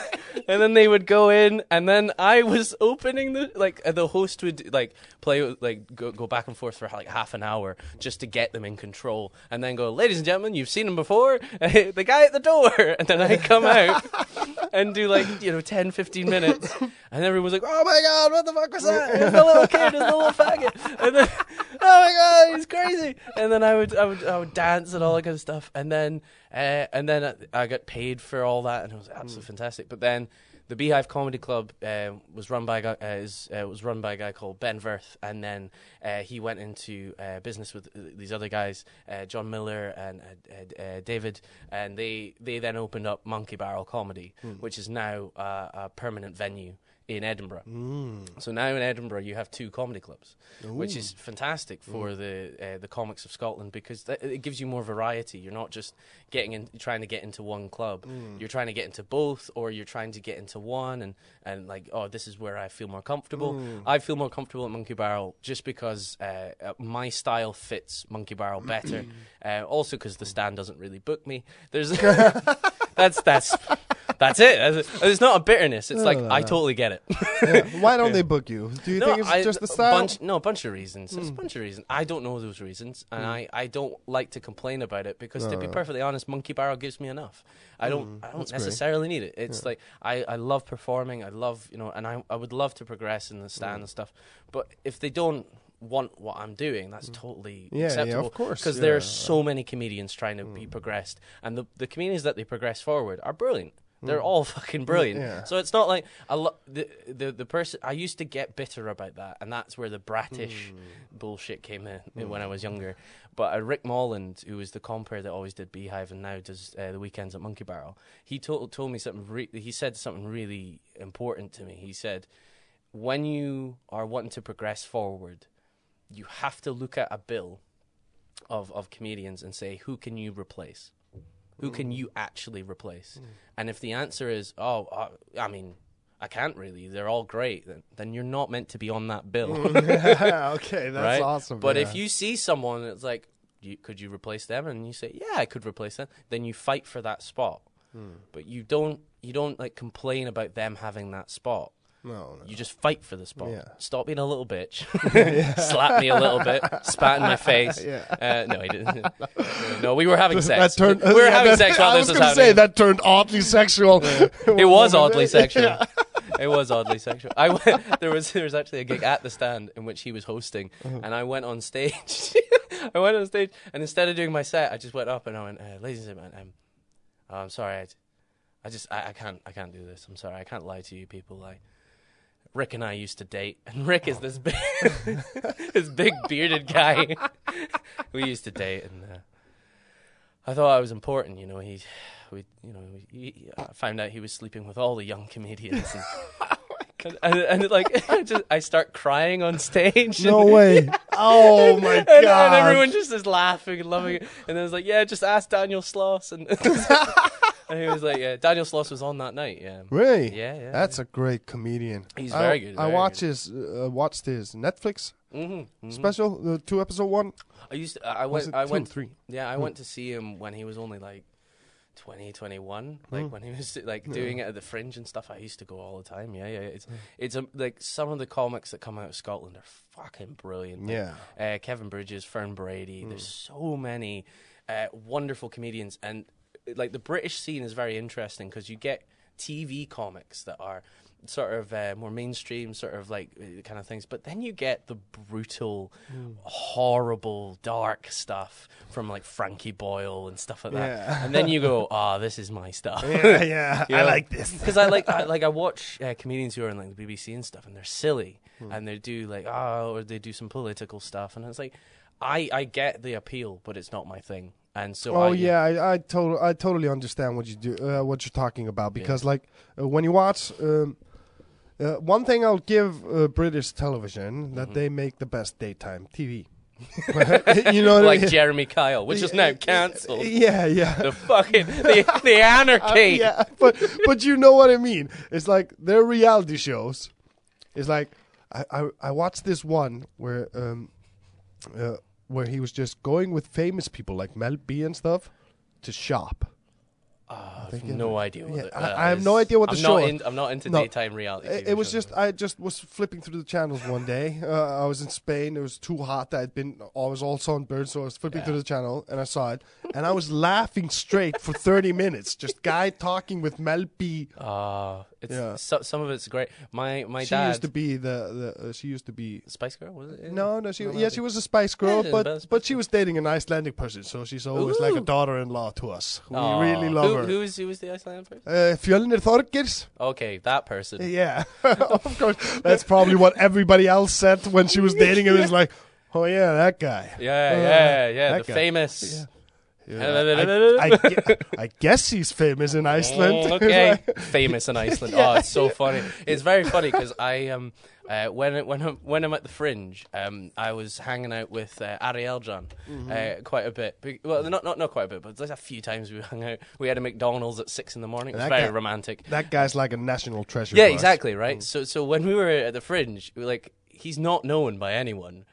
and then they would go in, and then I was opening the like uh, the host would like play like go, go back and forth for like half an hour just to get them in control, and then go, ladies and gentlemen, you've seen him before, the guy at the door, and then I come out and do like you know 10, 15 minutes, and everyone's like, oh my god, what the fuck was that? It's the little kid, it's the little faggot, and then oh my god, he's crazy, and then I would I would I would dance and all that kind of stuff, and then uh, and then I- got paid for all that, and it was absolutely fantastic. But then the Beehive Comedy Club uh, was run by a guy, uh, is, uh, was run by a guy called Ben Verth, and then uh, he went into uh, business with uh, these other guys, uh, John Miller and uh, uh, uh, David, and they they then opened up Monkey Barrel Comedy, which is now uh, a permanent venue in Edinburgh. So now in Edinburgh you have two comedy clubs, which is fantastic for the uh, the comics of Scotland because th- it gives you more variety. You're not just getting in, trying to get into one club. You're trying to get into both, or you're trying to get into one, and and like oh, this is where I feel more comfortable. I feel more comfortable at Monkey Barrel just because uh, uh, my style fits Monkey Barrel better. uh, also because the stand doesn't really book me. There's that's that's. That's it. That's- It's not a bitterness. It's like I totally get it. Yeah. Why don't they book you? Do you think it's I- just the style? Hmm. Bunch, no, a bunch of reasons. It's a bunch of reasons. I don't know those reasons, and I, I don't like to complain about it because, to be perfectly honest, Monkey Barrel gives me enough. I don't I don't Hmm, that's great. necessarily need it. It's like I, I love performing. I love you know, and I I would love to progress in the stand Hmm. and stuff. But if they don't want what I'm doing, that's totally Hmm. Yeah, yeah, of course, because there yeah. are so many comedians trying to be progressed, and the the comedians that they progress forward are brilliant. They're all fucking brilliant. Yeah. So it's not like a lo- the, the the person I used to get bitter about that, and that's where the bratish Hmm. bullshit came in when I was younger. But uh, Rick Molland, who was the compere that always did Beehive and now does uh, the weekends at Monkey Barrel, he told told me something. Re- he said something really important to me. He said, "When you are wanting to progress forward, you have to look at a bill of of comedians and say, who can you replace." Who can you actually replace? And if the answer is, oh, uh, I mean, I can't really. They're all great. Then, then you're not meant to be on that bill, okay, that's right? awesome. But yeah. if you see someone that's like, you, could you replace them? And you say, yeah, I could replace them. Then you fight for that spot. Hmm. But you don't, you don't like complain about them having that spot. No, no. You just fight for the spot. Yeah. Stop being a little bitch. Slap me a little bit. Spat in my face. Yeah. Uh, no, he didn't. no, we were having sex. that turned. we were yeah, having that- sex while I was was gonna say that turned oddly sexual. It was oddly sexual. It was oddly sexual. I went, there was there was actually a gig at the stand in which he was hosting, Uh-huh. and I went on stage. I went on stage, and instead of doing my set, I just went up and I went, uh, "Ladies and gentlemen, um, oh, I'm sorry, I, I just I, I can't I can't do this. I'm sorry, I can't lie to you people. Like Rick and I used to date, and Rick is this big this big bearded guy. we used to date, and uh, I thought I was important. You know, he, we, you know, he, he- I found out he was sleeping with all the young comedians. And, and, and, and, like, I just, I start crying on stage. No and, way. Oh my god. and everyone just is laughing and loving it. And then it's like, yeah, just ask Daniel Sloss. And, and he was like, yeah, Daniel Sloss was on that night. Yeah. Really? Yeah, yeah. That's a great comedian. He's I- very good, I very watched good. his uh, watched his Netflix Mm-hmm, special, the two episode one. I used to, I went, I went, three? yeah, I went to see him when he was only like 20, 21, like when he was like doing it at the Fringe and stuff. I used to go all the time. Yeah, yeah. It's it's um, like some of the comics that come out of Scotland are fucking brilliant. Yeah. uh, Kevin Bridges, Fern Brady. There's so many uh, wonderful comedians, and like the British scene is very interesting because you get TV comics that are sort of uh, more mainstream, sort of like uh, kind of things, but then you get the brutal, horrible, dark stuff from like Frankie Boyle and stuff like that, Yeah. and then you go, "Ah, this is my stuff." Yeah, yeah. You I like this. because I like I like I watch uh, comedians who are on like the BBC and stuff, and they're silly, Hmm. and they do like oh, or they do some political stuff, and it's like I I get the appeal, but it's not my thing, and so Oh I, yeah, I I, tot- I totally understand what you do, uh, what you're talking about because like uh, when you watch, um, uh, one thing I'll give uh, British television that Mm-hmm. they make the best daytime TV. you know what I like mean? Jeremy Kyle, which is now cancelled. Yeah, yeah. The fucking the, the anarchy. Uh, yeah, but but you know what I mean. It's like their reality shows. It's like I I, I watched this one where um uh, where he was just going with famous people like Mel B and stuff to shop. I have no idea. What Yeah, the- I- I have no idea what the I'm show Not is. in, I'm not into No. daytime reality. It, it was just I just was flipping through the channels one day. Uh, I was in Spain. It was too hot. I'd been I was all sunburned, so I was flipping through the channel and I saw it, and I was laughing straight for thirty minutes. Just guy talking with Mel B. Ah, it's Yeah. so, some of it's great. My my she dad. used to be the the uh, she used to be Spice Girl was it? no no she yeah she was a Spice Girl Yeah, but but- she was dating an Icelandic person so she's always like a daughter-in-law to us we Aw. really love who, her Who is who is the Icelandic person? uh, Fjölnir Þorgeirs Okay, that person. yeah of course that's probably what everybody else said when she was dating him is like oh yeah that guy Yeah, Uh, yeah, yeah. The guy. famous. Yeah, I, I, I guess he's famous in Iceland Mm, okay, famous in Iceland. Oh, it's so funny. It's very funny because I um uh, when when I'm, when I'm at the Fringe, um I was hanging out with uh, Ari Eldjárn Mm-hmm. uh, quite a bit. Well, not not not quite a bit, but there's a few times we hung out. We had a McDonald's at six in the morning. It was That very guy- romantic. that guy's like a national treasure Yeah, exactly, right? So so when we were at the Fringe, we, like he's not known by anyone.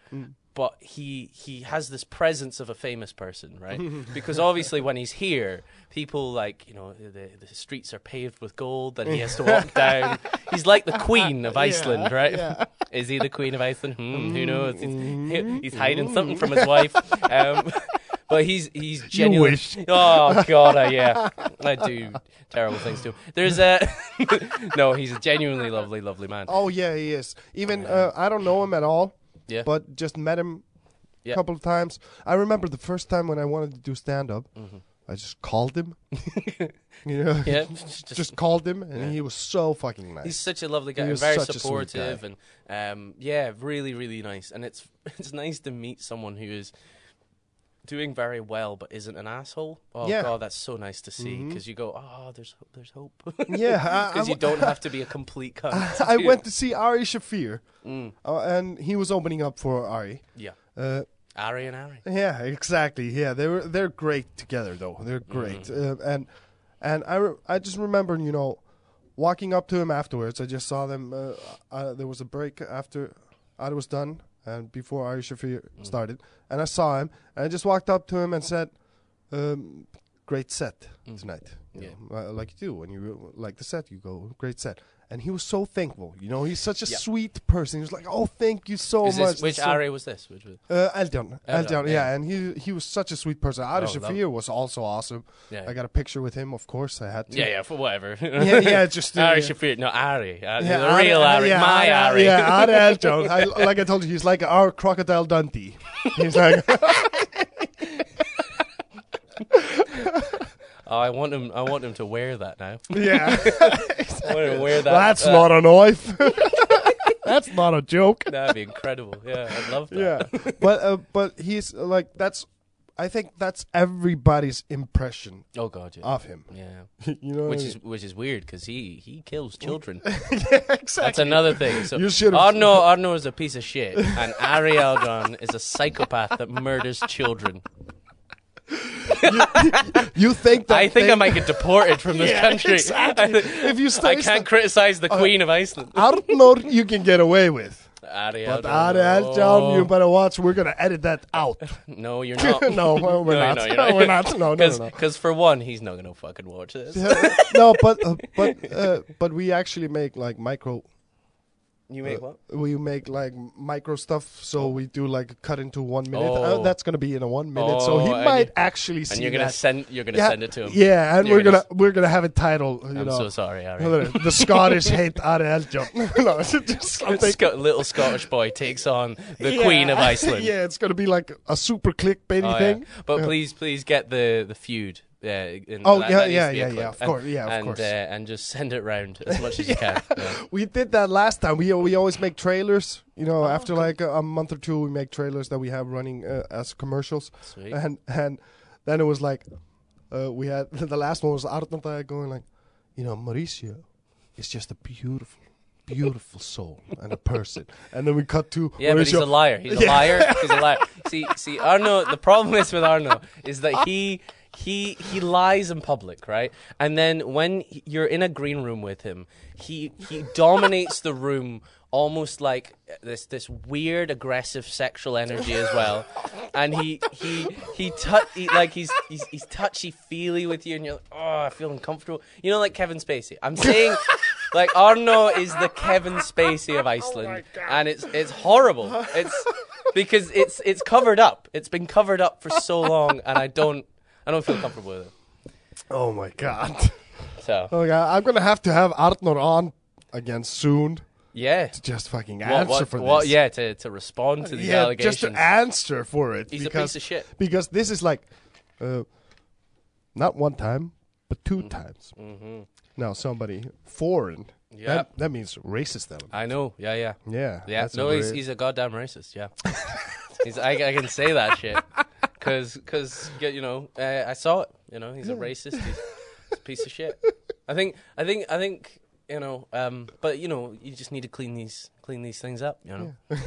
But he he has this presence of a famous person, right? because obviously when he's here, people like you know the the streets are paved with gold, and he has to walk down. He's like the queen of Iceland, right? yeah. Is he the queen of Iceland? Hmm, who knows? He's, he- he's hiding something from his wife. Um, but he's he's genuinely. Oh God, I, yeah, I do terrible things to him. There's a no. He's a genuinely lovely, lovely man. oh yeah he is even uh, I don't know him at all Yeah. but just met him a Yeah. couple of times. I remember the first time when I wanted to do stand up, I just called him. you know, Mm-hmm. yeah, just, just called him, and he was so fucking nice. he's such a lovely guy, He was very such a sweet supportive, guy. and um, yeah, really, really nice. And it's it's nice to meet someone who is doing very well but isn't an asshole. Oh Yeah. God, that's so nice to see because you go, oh, there's there's hope. yeah, I- I because you don't have to be a complete cunt. I went to see Ari Shaffir, Mm, uh, and he was opening up for Ari. yeah, Uh, Ari and Ari. yeah, exactly. Yeah, they were they're great together though. They're great, Mm. uh, and and I re- I just remember you know walking up to him afterwards. I just saw them. Uh, uh, there was a break after Ari was done and before Ari Shaffir Mm. started, and I saw him and I just walked up to him and said, um, "Great set Mm. tonight." You Yeah. know, like you do when you like the set, you go, "Great set." And he was so thankful. You know, he's such a Yeah. sweet person. He was like, "Oh, thank you so Is much." which so- Ari was this? Which was, uh, Eldjárn. Eldjárn, Eldjárn, yeah. yeah. and he he was such a sweet person. Ari Oh, Shaffir was also awesome. yeah, I got a picture with him, of course. I had to. yeah, yeah, for whatever. yeah, yeah, just uh, Ari yeah. Shaffir, no Ari, Ari Yeah, the real Ari, yeah, my Ari. Yeah, Ari Eldjárn. I, like I told you, he's like our crocodile Dundee. He's like, Oh, I want him. I want him to wear that now. yeah, I want him to wear that. that's uh, not a knife. that's not a joke. That'd be incredible. Yeah, I'd love that. Yeah, but uh, but he's like that's. I think that's everybody's impression Oh God, yeah. of him. yeah. you know, Which I is which is weird because he he kills children. yeah, exactly. That's another thing. So You should've- Arno Arno is a piece of shit, and Ari Eldjárn is a psychopath that murders children. You think that I think I might get deported from this Yeah, country. exactly. I, If you I can't criticize the Queen of Iceland. Arnold, you can get away with. But Eldjárn, Ari you better watch. We're gonna edit that out. No, you're not. no, we're No, not. no, you're not. we're not. No, no, no, no. Because for one, he's not gonna fucking watch this. no, but uh, but uh, but we actually make like micro. You make what? We make like micro stuff, so we do like cut into one minute. Uh, Oh. that's gonna be in a one minute, so he Oh, might actually see And you're gonna that. send. You're gonna yeah, send it to him. Yeah, and You're we're gonna gonna we're gonna have a title. You I'm know, so sorry, Ari. the Scottish hate Ari Eldjárn. no, it's just something. Sc- little Scottish boy takes on the Yeah. Queen of Iceland. yeah, it's gonna be like a super clickbaity Oh, yeah. thing. But please, please get the the feud. Yeah. in- Oh, that- yeah, that yeah, to be a yeah, yeah, of And- course, yeah, of and, course. Uh, and just send it round as much as you can. Yeah. We did that last time. We we always make trailers. You know, Oh, after like a, a month or two, we make trailers that we have running uh, as commercials. Sweet. And and then it was like, uh, we had the last one was Arnalda going like, you know, Mauricio is just a beautiful, beautiful soul and a person. And then we cut to Yeah, but he's a liar. He's a liar. He's a liar. See, see, Arno. The problem is with Arno is that he he he lies in public, right? And then when he- you're in a green room with him, he he dominates the room almost like this this weird aggressive sexual energy as well. And he he he, tou- he like he's he's he's touchy feely with you, and you're like, oh, I feel uncomfortable. You know, like Kevin Spacey. I'm saying. Like Arno is the Kevin Spacey of oh Iceland, and it's it's horrible. It's because it's it's covered up. It's been covered up for so long, and I don't I don't feel comfortable with it. Oh my god. So Okay, I'm gonna have to have Arnor on again soon yeah, to just fucking answer what, for what, this. yeah, to to respond to these yeah, allegations. just to answer for it. He's a because, piece of shit. Because this is like, uh, not one time, but two times. hmm Now somebody foreign. Yeah. That, that means racist element. I know. Yeah, yeah, Yeah. yeah. No, a he's he's a goddamn racist. Yeah, he's I, I can say that shit because because you know uh, I saw it. You know, he's a racist. He's, he's a piece of shit. I think I think I think you know. Um, but you know, you just need to clean these clean these things up. You know.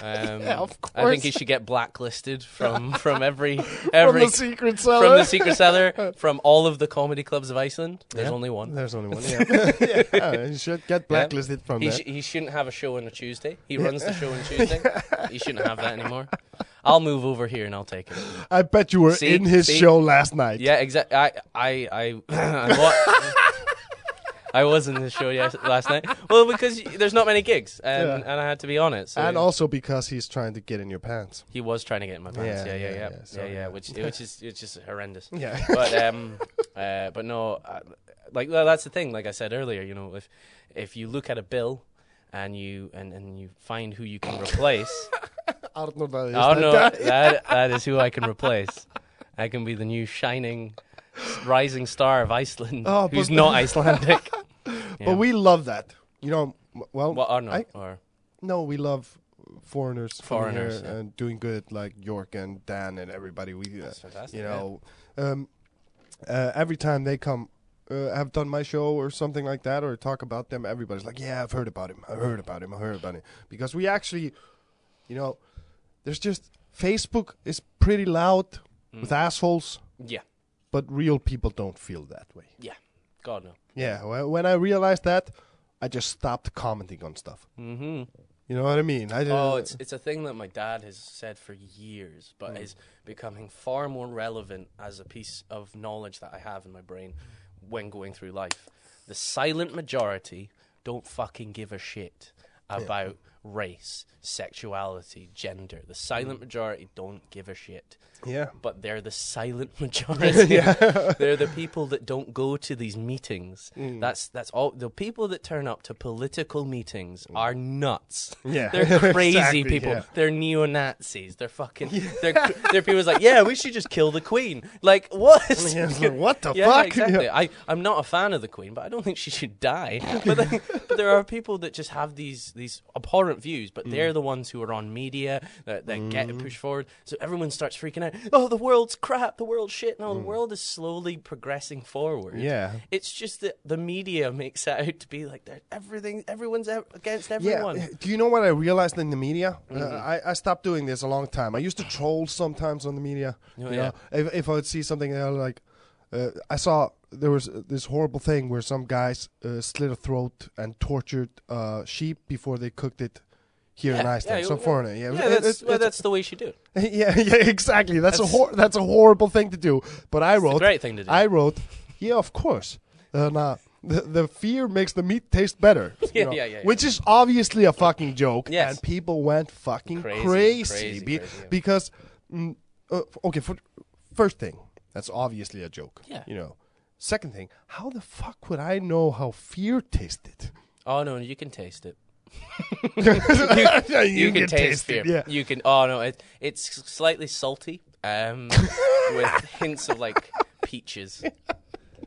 Um, Yeah, of I think he course. should get blacklisted from from every From every the secret cellar. from the secret cellar from all of the comedy clubs of Iceland. There's Yeah. only one. There's only one. Yeah. yeah. You should get blacklisted from He, there. sh- he shouldn't have a show on a Tuesday. He runs the show on Tuesday. He shouldn't have that anymore. I'll move over here and I'll take it. I bet you were See? in his See? show last night. Yeah, exactly. I, I, I, I, wa- I was in the show yes, last night. Well, because y- there's not many gigs, and, Yeah. and I had to be on it. So And also because he's trying to get in your pants. he was trying to get in my pants. Yeah, Yeah, yeah, yeah, yeah, yeah, yeah, yeah, yeah. Which, which is, it's just horrendous. Yeah. but um, uh, but no, uh, like well, that's the thing. Like I said earlier, you know, if if you look at a bill and you and, and you find who you can replace, Arnold is oh that that that is who I can replace. I can be the new shining, rising star of Iceland, Oh, who's not Icelandic. Yeah. But we love that. You know, well, well, or no, I- or no, we love foreigners, Foreigners, yeah. and doing good, like York and Dan and everybody. We, uh, that's fantastic. you yeah. know, um, uh, every time they come, uh, have done my show or something like that, or talk about them, everybody's like, "Yeah, I've heard about him. I've heard about him. I've heard about him." Because we actually, you know, there's just Facebook is pretty loud with assholes, yeah, but real people don't feel that way. Yeah. God no. Yeah, wh- when I realized that, I just stopped commenting on stuff. Mm-hmm. You know what I mean? I Oh, it's it's a thing that my dad has said for years, but Mm. is becoming far more relevant as a piece of knowledge that I have in my brain when going through life. The silent majority don't fucking give a shit about race, sexuality, gender. The Mm. silent majority don't give a shit. yeah. But they're the silent majority. yeah. they're the people that don't go to these meetings. Mm. That's that's all. The people that turn up to political meetings are nuts. Yeah. They're crazy Exactly, people. yeah. They're neo Nazis. They're fucking. They're they're people who's like, yeah, we should just kill the Queen. Like what? Yeah, like, what the Yeah, fuck? exactly. Yeah. I I'm not a fan of the Queen, but I don't think she should die. But then, but there are people that just have these these abhorrent views, but Mm. they're the ones who are on media that, that get it pushed forward. So everyone starts freaking out. Oh, the world's crap. The world's shit. No, the world is slowly progressing forward. Mm. Yeah. It's just that the media makes it out to be like everything. Everyone's ev- against Yeah. everyone. Do you know what I realized in the media? Uh, Mm-hmm. I, I stopped doing this a long time. I used to troll sometimes on the media. Oh, you yeah. know, if, if I would see something uh, like, uh, I saw there was uh, this horrible thing where some guys uh, slit a throat and tortured uh, sheep before they cooked it here in Iceland. yeah, some yeah. foreigner. Yeah, Yeah, that's, it's- well, it's- that's the way you should do it. yeah, yeah, exactly. That's, That's- a hor- that's a horrible thing to do. But I wrote, great thing to do. I wrote, yeah, of course. Uh, nah, the, the fear makes the meat taste better. you Yeah, know, yeah, yeah, yeah. Which is obviously a fucking joke. Yes. And people went fucking Crazy, crazy. crazy, be- crazy, yeah. Because, mm, uh, okay, for, first thing, that's obviously a joke. Yeah. You know. Second thing, how the fuck would I know how fear tasted? Oh no, you can taste it. Yeah, You, can, taste, it. fear. Yeah. You can. Oh no, it, it's slightly salty, um, with hints of like peaches.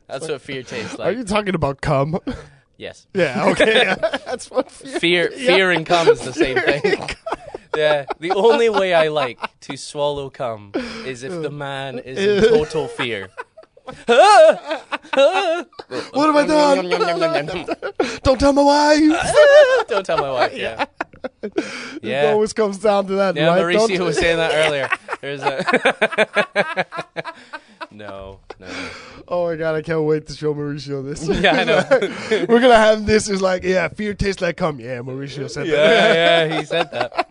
That's what fear tastes like. Are you talking about cum? Yes, yeah, okay. yeah. That's what fear fear, fear and cum is the same thing. Yeah, the only way I like to swallow cum is if the man is in total fear. what have I done? Don't tell my wife. Don't tell my wife. Yeah. It always comes down to that, Yeah, right? Mauricio was saying that earlier. There's a no, no. Oh my god, I can't wait to show Mauricio this. Yeah, I know. We're gonna have this is like, yeah, fear tastes like cum. Yeah, Mauricio said that. Yeah, yeah, he said that.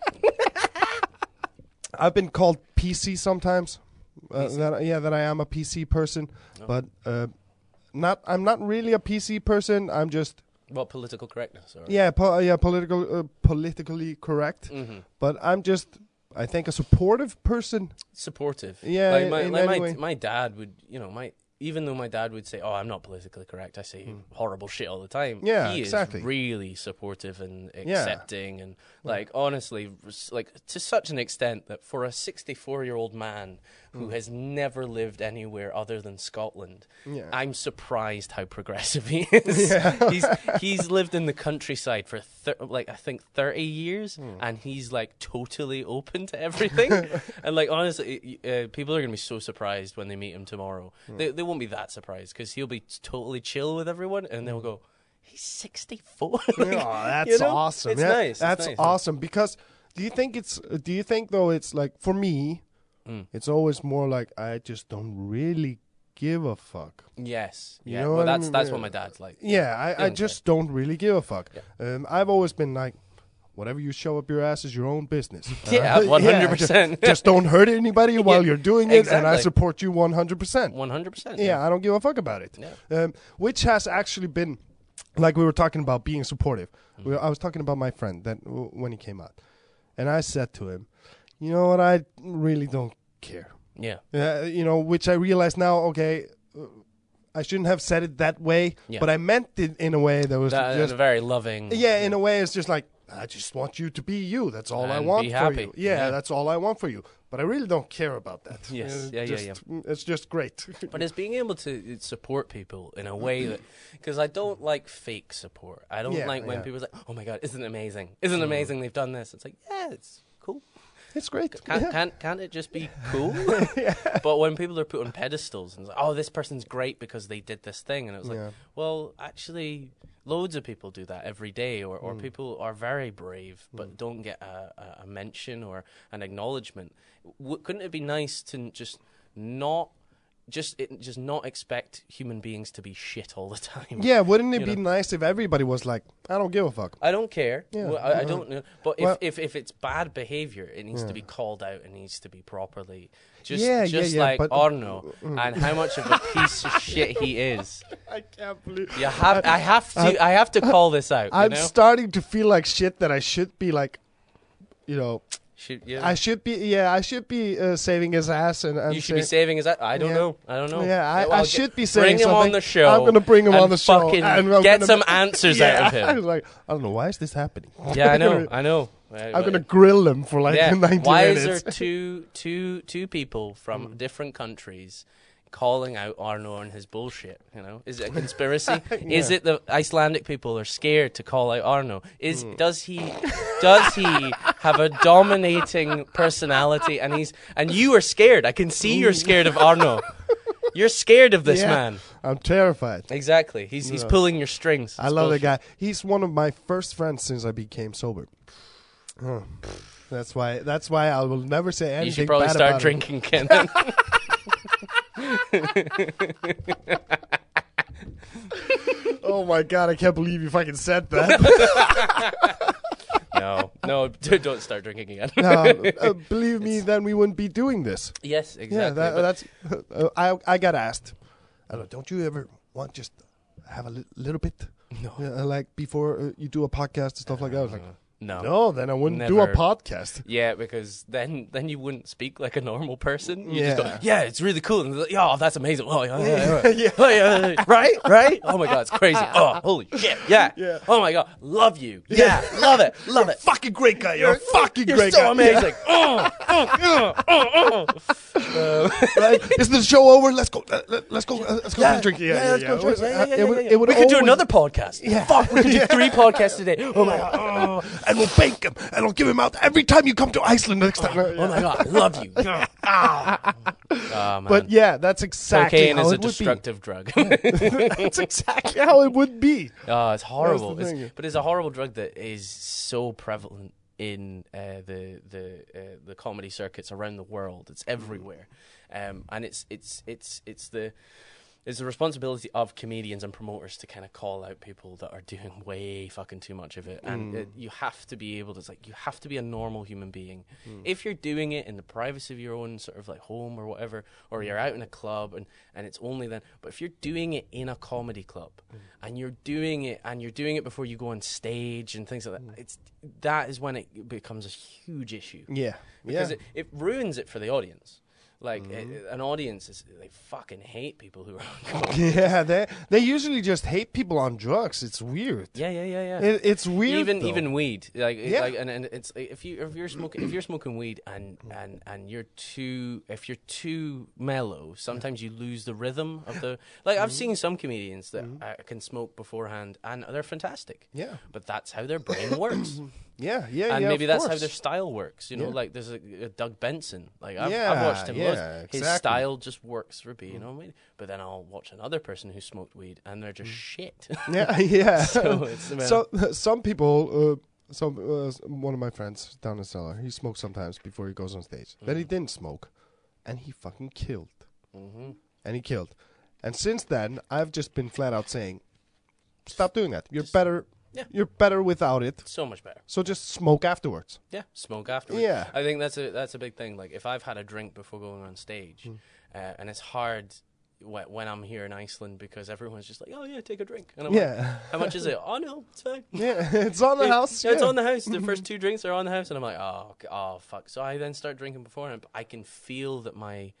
I've been called PC sometimes. Uh, that yeah, that I am a PC person, Oh. but uh, not. I'm not really a PC person. I'm just What political correctness? Or? yeah, po- yeah, political, uh, politically correct. hmm But I'm just, I think, a supportive person. Supportive. Yeah, like my like any my, way. my dad would, you know, my even though my dad would say, "Oh, I'm not politically correct," I say horrible shit all the time. Yeah, he exactly. is really supportive and Yeah. accepting, and like honestly, like to such an extent that for a 64 year old man who Hmm. has never lived anywhere other than Scotland, Yeah. I'm surprised how progressive he is. he's he's lived in the countryside for thir- like I think 30 years, Hmm. and he's like totally open to everything. and like honestly, uh, people are gonna be so surprised when they meet him tomorrow. Hmm. They they won't be that surprised because he'll be totally chill with everyone, and they'll go, "He's 64." Oh, that's you know? awesome. It's yeah, nice. it's That's nice. awesome because do you think it's do you think though it's like for me Mm. it's always more like I just don't really give a fuck. Yes. You Yeah. know well, what I that's mean? that's Yeah. what my dad's like. Yeah, I, I don't just don't really give a fuck. Yeah. Um, I've always been like whatever you show up your ass is your own business. Yeah, Uh, 100%. just, just don't hurt anybody while Yeah, you're doing it and I support you 100%. 100%. Yeah, I don't give a fuck about it. Yeah. Um, which has actually been, like we were talking about being supportive. Mm-hmm. We, I was talking about my friend that w- when he came out, and I said to him, "You know what? I really don't care. Yeah. Uh, you know, which I realize now. Okay, uh, I shouldn't have said it that way, Yeah. but I meant it in a way that was That, just a very loving. yeah. In a way, it's just like I just want you to be you. That's all I want be for happy. you. Yeah, Yeah. that's all I want for you. But I really don't care about that. Yes. Uh, Yeah, yeah, just, It's just great. But it's being able to support people in a way that, because I don't like fake support. I don't Yeah, like when yeah. Mm. people say, "Oh my god, isn't it amazing? Isn't it amazing they've done this?" It's like, yeah, it's. It's great. Can't Yeah. can't can't it just be cool? But when people are put on pedestals and it's like, "Oh, this person's great because they did this thing," and it was like, Yeah. well, actually, loads of people do that every day, or, Mm. or people are very brave but don't get a, a, a mention or an acknowledgement. W- couldn't it be nice to just not just it, just not expect human beings to be shit all the time? Yeah, wouldn't it You be know. nice if everybody was like, I don't give a fuck. I don't care. Yeah, Well, I, I don't know. But if, Well- if, if it's bad behavior, it needs to be called out. It needs to be properly. Just, Yeah, yeah, just yeah, like but- Arno mm. and how much of a piece of shit he is. I can't believe. You have, I have to, I have to call this out. I'm you know? starting to feel like shit that I should be like, you know, Should, yeah. I should be. Yeah, I should be uh, saving his ass and. and you should be saving his. I don't Yeah. know. I don't know. Yeah, I, Well, I get- should be saying Bring him something. on the show. I'm gonna bring him on the show and get some answers yeah, out of I was him. like, I don't know why is this happening. Yeah, I know. I know. I'm gonna grill him for like yeah. 90 Why minutes. is there two, two, two people from different countries calling out Arno and his bullshit? You know, is it a conspiracy? Is it the Icelandic people are scared to call out Arno? Is hmm. does he does he have a dominating personality and he's and you are scared? I can see you're hmm. scared of Arno. You're scared of this Yeah. man. I'm terrified. Exactly. He's he's Yeah. pulling your strings. I love bullshit. that guy. He's one of my first friends since I became sober. Oh, that's why. That's why I will never say anything. You should probably bad start drinking, Ken. Oh my god! I can't believe you fucking said that. no, no, don't start drinking again. no, uh, believe me, then we wouldn't be doing this. yes, exactly. yeah, that, but- that's. Uh, I I got asked. I don't. Don't you ever want just have a li- little bit? no, Uh, like before uh, you do a podcast and stuff like that. I was like, no, no, then I wouldn't do a podcast. Yeah, because then then you wouldn't speak like a normal person. You just Yeah. go, yeah, it's really cool. And like, oh, that's amazing. Oh, yeah, yeah, yeah. Yeah. Oh, yeah, yeah, right, right. Oh my god, it's crazy. Oh, holy shit, yeah. Yeah. Oh my god, love you. Yeah, love it, love it. Fucking great guy. You're, a fucking You're great so guy. amazing. Oh, oh, oh, oh, oh. right? Is the show over? Let's go. Uh, let- let's go. Uh, let's go Yeah, drink. Yeah, yeah, let's go drink. Yeah, yeah, yeah, yeah, yeah. it would we could do another podcast. Yeah. Fuck, we could do three podcasts today. Oh my god. Oh, and we'll bake him, and I'll give him out every time you come to Iceland next time. oh my god, I love you. Oh, man. But yeah, that's exactly Cocaine how is a would destructive drug. be. that's exactly how it would be. Oh, it's horrible. It's- but it's a horrible drug that is so prevalent in uh, the the uh, the comedy circuits around the world. It's everywhere, um, and it's it's it's it's the it's the responsibility of comedians and promoters to kind of call out people that are doing way fucking too much of it. And mm. it, you have to be able to, it's like, you have to be a normal human being. Mm. If you're doing it in the privacy of your own sort of like home or whatever, or mm. you're out in a club and, and it's only then, but if you're doing it in a comedy club and you're doing it and you're doing it before you go on stage and things like that, it's, that is when it becomes a huge issue Yeah, because yeah. it, it ruins it for the audience. Like Mm-hmm. it- an audience is they fucking hate people who are on drugs. yeah, they they usually just hate people on drugs. It's weird. Yeah, yeah, yeah, yeah. It, it's weird. even though. even weed, like, Yeah. like and, and it's if you if you're smoking if you're smoking weed and and and you're too if you're too mellow, sometimes you lose the rhythm of the. Like Mm-hmm. I've seen some comedians that uh, can smoke beforehand and they're fantastic. Yeah. but that's how their brain works. yeah, yeah, and yeah. maybe that's how their style works. You know, Yeah. like there's a, a Doug Benson. Like I've, I've watched him. yeah, His style just works for me. You know what I mean? But then I'll watch another person who smoked weed and they're just shit. Yeah, yeah. So it's so some people, uh, some uh, one of my friends down the cellar, he smokes sometimes before he goes on stage. Then Mm. he didn't smoke, and he fucking killed, hmm and he killed. And since then, I've just been flat out saying, stop doing that. You're Just- better. Yeah. You're better without it. So much better. So just smoke afterwards. Yeah, smoke afterwards. Yeah. I think that's a that's a big thing. Like if I've had a drink before going on stage, Mm. uh, and it's hard when I'm here in Iceland because everyone's just like, "Oh yeah, take a drink," and I'm like, Yeah. "How much is it?" "Oh no, it's fine." yeah, it's on the house. Yeah, it's on the house. The first two drinks are on the house, and I'm like, oh, oh, fuck. So I then start drinking beforehand. But I can feel that my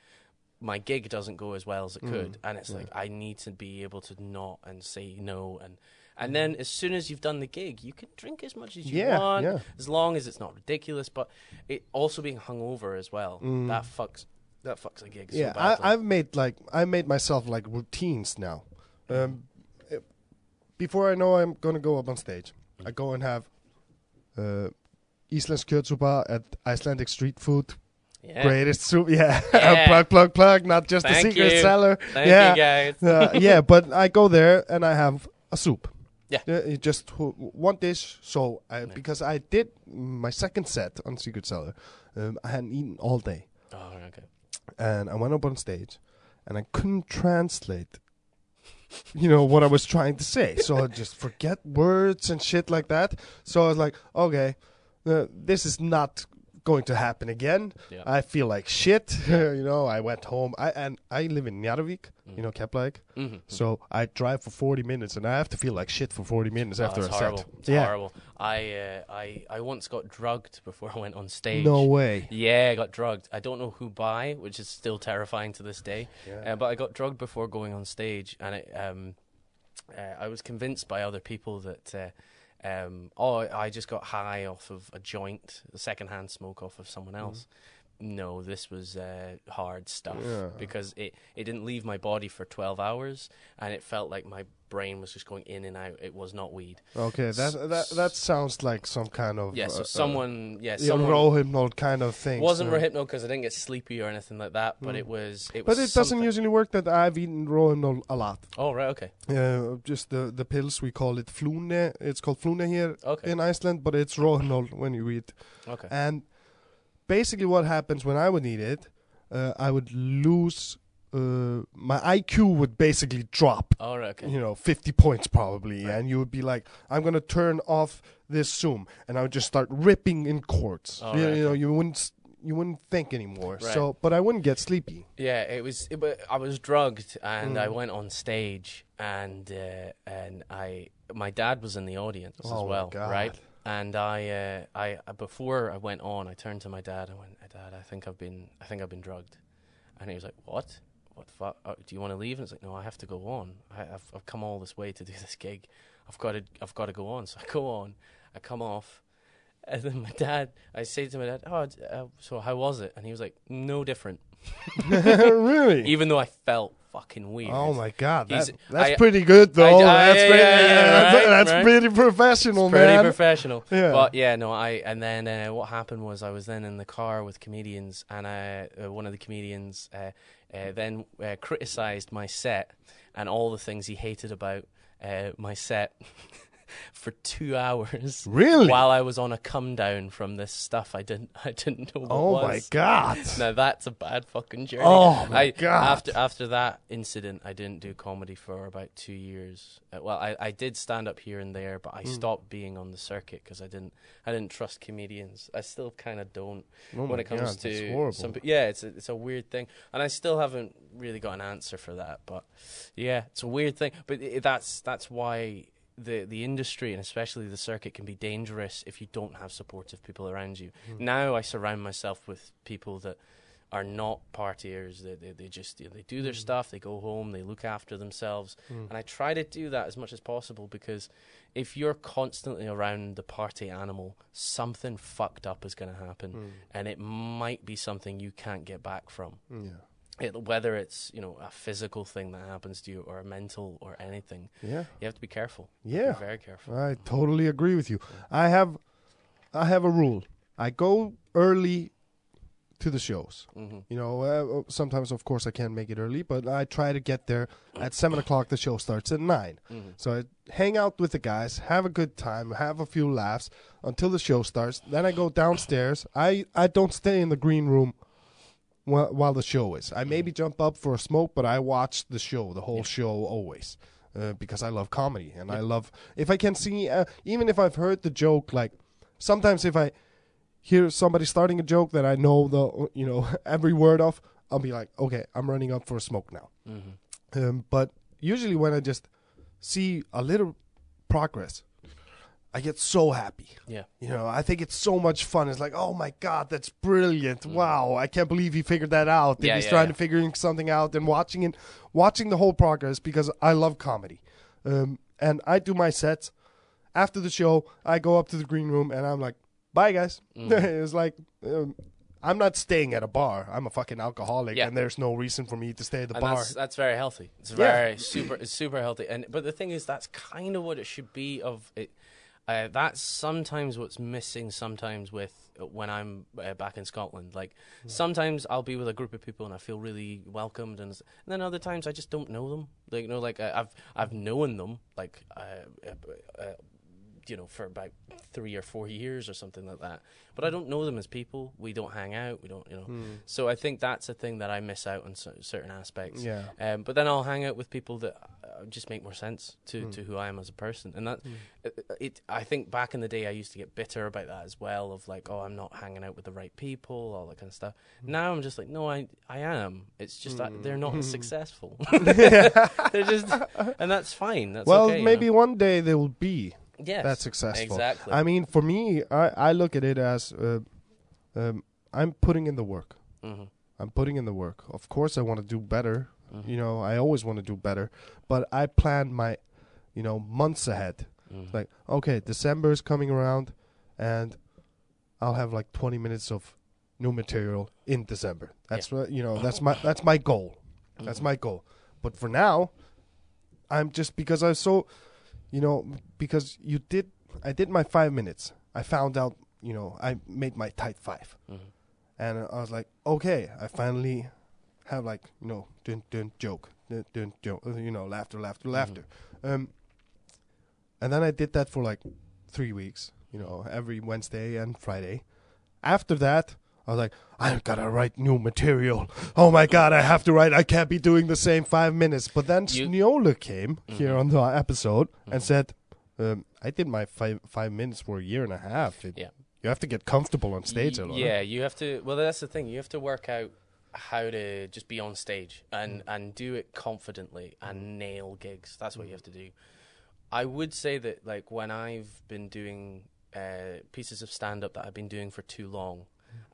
my gig doesn't go as well as it Mm, could, and it's like I need to be able to not and say no, and and then as soon as you've done the gig, you can drink as much as you Yeah, want, yeah. as long as it's not ridiculous. But it also being hungover as well that fucks that fucks a gig. Mm. yeah so. I, i've made like i made myself like routines now um, eh, before i know i'm gonna go up on stage i go and have uh, Islands at Icelandic street food. yeah. Greatest soup, yeah. Yeah. plug, plug, plug. Not just Thank a secret you. cellar. Thank yeah. you guys. uh, yeah, but I go there and I have a soup. Yeah. it just one dish. So I, because I did my second set on Secret Cellar, um, I hadn't eaten all day, Oh, okay. and I went up on stage, and I couldn't translate. You know what I was trying to say, so I just forget words and shit like that. So I was like, okay, uh, this is not going to happen again. Yeah. I feel like shit. you know, I went home. I and I live in Njarðvík, you know, Keflavik. hmm So I drive for 40 minutes and I have to feel like shit for 40 minutes Oh, after a horrible. set. It's yeah. horrible. I, uh, I, I once got drugged before I went on stage. No way. Yeah, I got drugged. I don't know who by, which is still terrifying to this day. Yeah. Uh, but I got drugged before going on stage, and it, um, uh, I was convinced by other people that. Um, oh, I just got high off of a joint, a secondhand smoke off of someone else. No, this was uh, hard stuff Yeah. because it, it didn't leave my body for 12 hours and it felt like my brain was just going in and out. It was not weed. Okay, that that that sounds like some kind of Yeah, so uh, someone, yeah, uh, someone Rohypnol kind of thing. wasn't so- Rohypnol because I didn't get sleepy or anything like that, but Mm. it was. It But was it doesn't usually work that I've eaten Rohypnol a lot. Oh right, okay, Uh, just the the pills we call it flune. It's called flune here okay, in Iceland, but it's Rohypnol when you eat. okay. And basically, what happens when I would eat it, uh, I would lose. Uh, my IQ would basically drop. Right, okay. you know, 50 points probably, and you would be like, I'm gonna turn off this Zoom, and I would just start ripping in chords. Oh, you, right, you know, you wouldn't you wouldn't think anymore. Right. So, but I wouldn't get sleepy. Yeah, it was. It, I was drugged, and I Mm. went on stage, and uh, and I my dad was in the audience Oh, as my well, God. right? And I, uh, I uh, before I went on, I turned to my dad and went, "Dad, I think I've been, I think I've been drugged," and he was like, "What? What the fuck? Oh, do you want to leave?" And it's like, "No, I have to go on. I, I've I've come all this way to do this gig. I've got to, I've got to go on." So I go on, I come off. And then my dad, I say to my dad, "Oh, uh, so how was it?" And he was like, "No different." really? even though I felt fucking weird. Oh my god, that, that's I- pretty good though. I- that's yeah, pretty, yeah, yeah, that's, right, that's right. pretty professional, pretty man. professional. Yeah. But yeah, no, I and then uh, what happened was I was then in the car with comedians, and I, uh, one of the comedians uh, uh, then uh, criticized my set and all the things he hated about uh, my set for two hours. Really? While I was on a come down from this stuff, I didn't, I didn't know what oh was. my god. Now that's a bad fucking journey. Oh, my I, God. After after that incident, I didn't do comedy for about two years. Uh, well, I, I did stand up here and there, but I Hmm. stopped being on the circuit because I didn't I didn't trust comedians. I still kind of don't Oh when it comes God, to some. Yeah, it's a, it's a weird thing, and I still haven't really got an answer for that. But yeah, it's a weird thing. But that's that's why. The, the industry and especially the circuit can be dangerous if you don't have supportive people around you. Hmm. Now I surround myself with people that are not partiers. They they, they just you know, they do their Mm. stuff. They go home. They look after themselves. Mm. And I try to do that as much as possible because if you're constantly around the party animal, something fucked up is going to happen, Mm. and it might be something you can't get back from. Yeah. It, whether it's you know a physical thing that happens to you or a mental or anything, Yeah. you have to be careful. Yeah. Be very careful. I totally agree with you. I have I have a rule. I go early to the shows. hmm You know, uh, sometimes of course I can't make it early, but I try to get there at seven o'clock. The show starts at nine, hmm so I hang out with the guys, have a good time, have a few laughs until the show starts. Then I go downstairs. I I don't stay in the green room while, while the show is. I maybe jump up for a smoke, but I watch the show, the whole Yeah. show always. Uh, because I love comedy and I love if I can see uh, even if I've heard the joke like sometimes if I hear somebody starting a joke that I know the you know every word of I'll be like okay I'm running up for a smoke now hmm um, but usually when I just see a little progress I get so happy Yeah. you know I think it's so much fun it's like oh my god that's brilliant wow I can't believe he figured that out Mm. Yeah, he's yeah, trying yeah. to figuring something out and watching it watching the whole progress because I love comedy um, and I do my sets after the show I go up to the green room and I'm like bye guys Mhm. it's like um, I'm not staying at a bar I'm a fucking alcoholic Yeah. and there's no reason for me to stay at the and bar that's that's very healthy. It's Yeah. very super, it's super healthy. And but the thing is, that's kind of what it should be. Of it, uh, that's sometimes what's missing. Sometimes with uh, when I'm uh, back in Scotland, like sometimes I'll be with a group of people and I feel really welcomed, and, and then other times I just don't know them. Like you know, like uh, I've I've known them like. Uh, uh, uh, you know, for about three or four years or something like that. But I don't know them as people. We don't hang out. We don't, you know. Hmm. So I think that's a thing that I miss out on cer- certain aspects. yeah Um, but then I'll hang out with people that uh, just make more sense to, Mm. to who I am as a person, and that Mm. it, it. I think back in the day, I used to get bitter about that as well. Of like, oh, I'm not hanging out with the right people, all that kind of stuff. Mm. Now I'm just like, no, I I am. It's just that they're not as successful. Hmm. they're just, and that's fine. That's well okay, you maybe know? one day they will be yes, that successful Exactly. I mean for me I, I look at it as uh, um, I'm putting in the work Mhm, I'm putting in the work. Of course, I want to do better. mhm, You know, I always want to do better, but I plan my, you know, months ahead. mhm. Like, okay, December is coming around, and I'll have like 20 minutes of new material in December. That's what you know. That's my that's my goal. That's Mhm. my goal. But for now, I'm just because I'm so, you know, because you did. I did my five minutes. I found out. You know, I made my tight five Mhm. and I was like, okay, I finally have like you know, dun dun joke, dun dun joke, uh, you know, laughter, laughter, laughter. Um, and then I did that for like three weeks, you know, every Wednesday and Friday. After that, I was like, I gotta write new material. Oh my god, I have to write. I can't be doing the same five minutes. But then You- Sniola came here Mhm. on the episode and Mhm. said, um, I did my five five minutes for a year and a half. It- Yeah. You have to get comfortable on stage a lot. Yeah, you have to. Well, that's the thing. You have to work out how to just be on stage Mm. and and do it confidently and nail gigs. That's what you have to do. I would say that like when I've been doing uh, pieces of stand up that I've been doing for too long,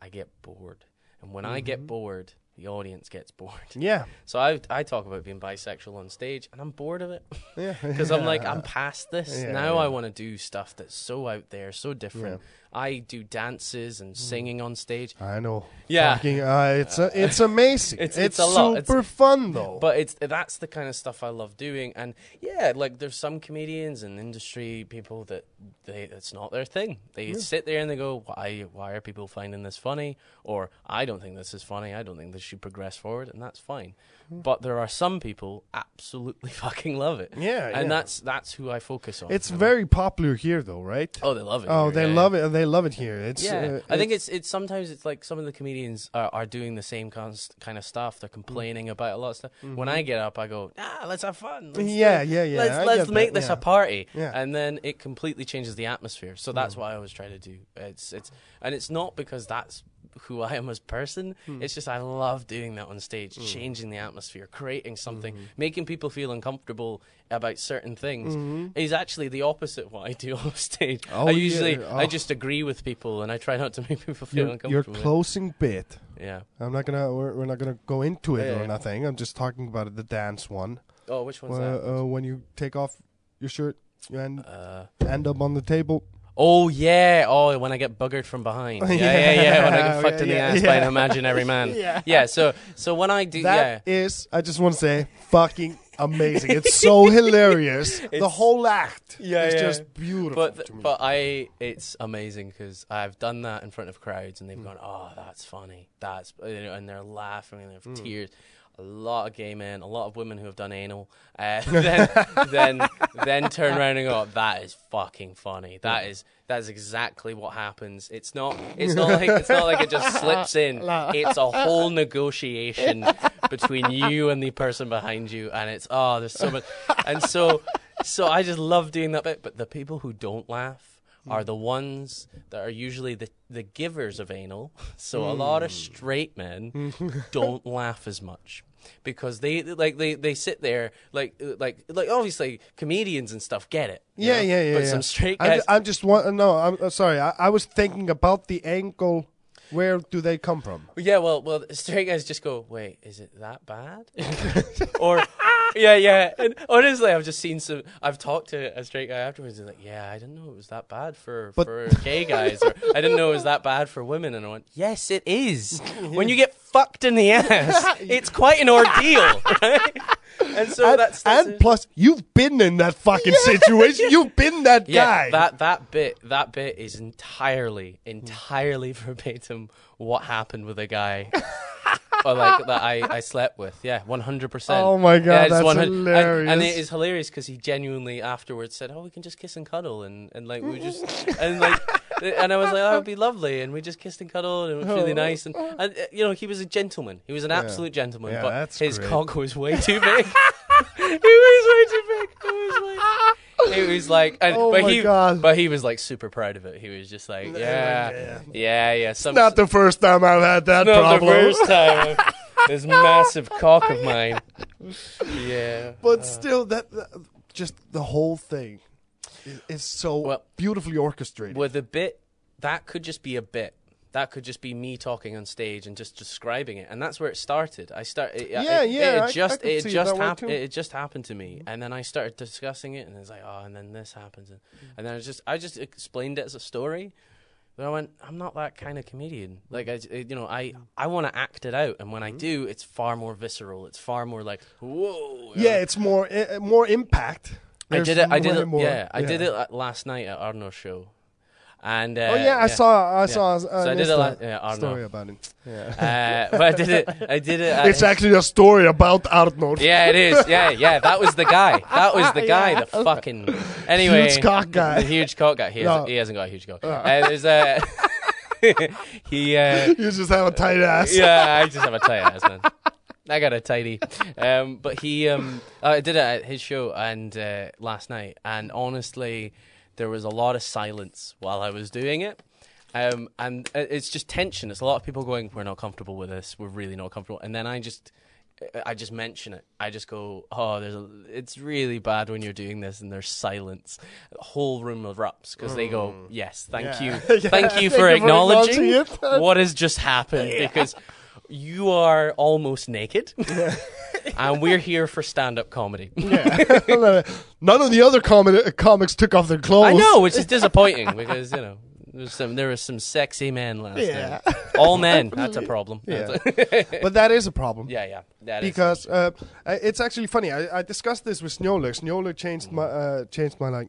I get bored, and when I Mhm. get bored, the audience gets bored. Yeah. So I I talk about being bisexual on stage, and I'm bored of it Yeah. because I'm like I'm past this Yeah, now. yeah. I want to do stuff that's so out there, so different. I do dances and singing on stage. I know. Yeah. Fucking, uh, it's a, it's amazing. It's- it's, it's a lot. It's- super fun though. But it's that's the kind of stuff I love doing, and yeah, like there's some comedians and industry people that they it's not their thing. They sit there and they go, "Why why are people finding this funny?" Or "I don't think this is funny. I don't think this should progress forward," and that's fine. But there are some people absolutely fucking love it. Yeah, and yeah. that's that's who I focus on. it's you know? very popular here though, right? oh they love it. Oh, here, they yeah, love it. They love it here. It's yeah, uh, I think it's it's sometimes it's like some of the comedians are, are doing the same kind of stuff. They're complaining about a lot of stuff. When I get up, I go, ah, let's have fun. Let's, Yeah, uh, yeah, yeah, Let's let's make that, this yeah. a party. Yeah. And then it completely changes the atmosphere. So that's what I always try to do. It's it's and it's not because that's who I am as person. Hmm. It's just I love doing that on stage, changing the atmosphere, creating something, Mm-hmm. making people feel uncomfortable about certain things. Is actually the opposite of what I do on stage. Mm-hmm. Oh, I yeah. usually I Oh. just agree with people and I try not to make people feel your, your uncomfortable. closing bit. yeah. I'm not gonna. We're, we're not gonna go into it Yeah, or yeah. nothing. I'm just talking about it, the dance one. Oh, which one's Where, that? uh, when you take off your shirt, you end Uh, end up on the table. oh yeah. Oh, when I get buggered from behind. Yeah, yeah, yeah. When I get fucked in the Yeah, ass by an imaginary man. Yeah. Yeah. So so when I do That yeah. is, I just want to say, fucking amazing. It's so hilarious. the whole act Yeah, is yeah. just beautiful. But but I it's amazing because I've done that in front of crowds and they've gone oh that's funny that's you know, and they're laughing and they have tears. A lot of gay men, a lot of women who have done anal, uh, then then then turn around and go that is fucking funny. That is that's exactly what happens. It's not it's not like it's not like it just slips in. It's a whole negotiation between you and the person behind you, and it's oh there's so much, and so so I just love doing that bit. But the people who don't laugh are the ones that are usually the the givers of anal. So a lot of straight men don't laugh as much because they like they they sit there like like like obviously comedians and stuff get it. yeah, know? yeah, yeah. But yeah. some straight I'm, guys. I'm just one. No, I'm uh, sorry. I, I was thinking about the angle. Where do they come from? Yeah, well, well, straight guys just go, wait, is it that bad? or, yeah, yeah. And honestly, I've just seen some. I've talked to a straight guy afterwards. He's like, yeah, I didn't know it was that bad for But- for gay guys, or I didn't know it was that bad for women. And I went, yes, it is. when you get fucked in the ass, it's quite an ordeal, right? And so and, that's, that's and it. plus, you've been in that fucking situation. You've been that Yeah, guy. that that bit that bit is entirely entirely verbatim what happened with a guy. Or like that I, I slept with, yeah, one hundred percent. Oh my God, yeah, it's that's 100 and- And, it is hilarious because he genuinely afterwards said, "Oh, we can just kiss and cuddle," and, and like we just and like and I was like, "Oh, it'd be lovely," and we just kissed and cuddled, and it was really nice. And, and uh, you know, he was a gentleman. He was an absolute gentleman, Yeah, but that's his great. cock was way too big. it was way too big. It was like. It was like, and, Oh but my he, God. but he was like super proud of it. He was just like, yeah, yeah. yeah, yeah. Some, Not the first time I've had that not problem. the first time. this massive cock of mine. Yeah. But still, that, that- just the whole thing is, so Well- beautifully orchestrated. With a bit, that could just be a bit. That could just be me talking on stage and just describing it, and that's where it started. I start. It, Yeah, it, yeah, It, I- I just, could it it just happened. It just happened to me, and then I started discussing it, and it's like, oh, and then this happens, and, and then I just, I just explained it as a story. But I went, I'm not that kind of comedian. Like I, you know, I, I want to act it out, and when I do, it's far more visceral. It's far more like, whoa. yeah, it's more uh, more impact. I did it. I did it. more- yeah, I did it uh, last night at Arno's show, and uh, Oh yeah, I saw. I saw. Uh, So I did a a lot- yeah, Arno. story about it. Yeah. Uh, but I did it. I did it. It's actually a story about Arnold. yeah, it is. Yeah, yeah. That was the guy. That was the guy. The fucking anyway. Huge cock guy. The huge cock guy. He, has, he hasn't got a huge cock. Uh, there's a. he. Uh, You just have a tight ass. yeah, I just have a tight ass, man. I got a tidy. Um, but he, um, I did it at his show and uh, last night, and honestly, there was a lot of silence while I was doing it. Um, and uh, it's just tension. It's a lot of people going, "We're not comfortable with this. We're really not comfortable." And then I just, I just mention it. I just go, "Oh, there's a, it's really bad when you're doing this, and there's silence." The whole room erupts because they go, "Yes, thank Yeah. you, Yeah, thank you for acknowledging acknowledging what has just happened." Because you are almost naked, and we're here for stand-up comedy. None of the other comi- comics took off their clothes. I know, which is disappointing because you know There's some, there was some sexy men last Yeah. night. All men. That's a problem. Yeah. But that is a problem. yeah, yeah. That because uh, it's actually funny. I, I discussed this with Snowler. Snowler changed my uh, changed my like.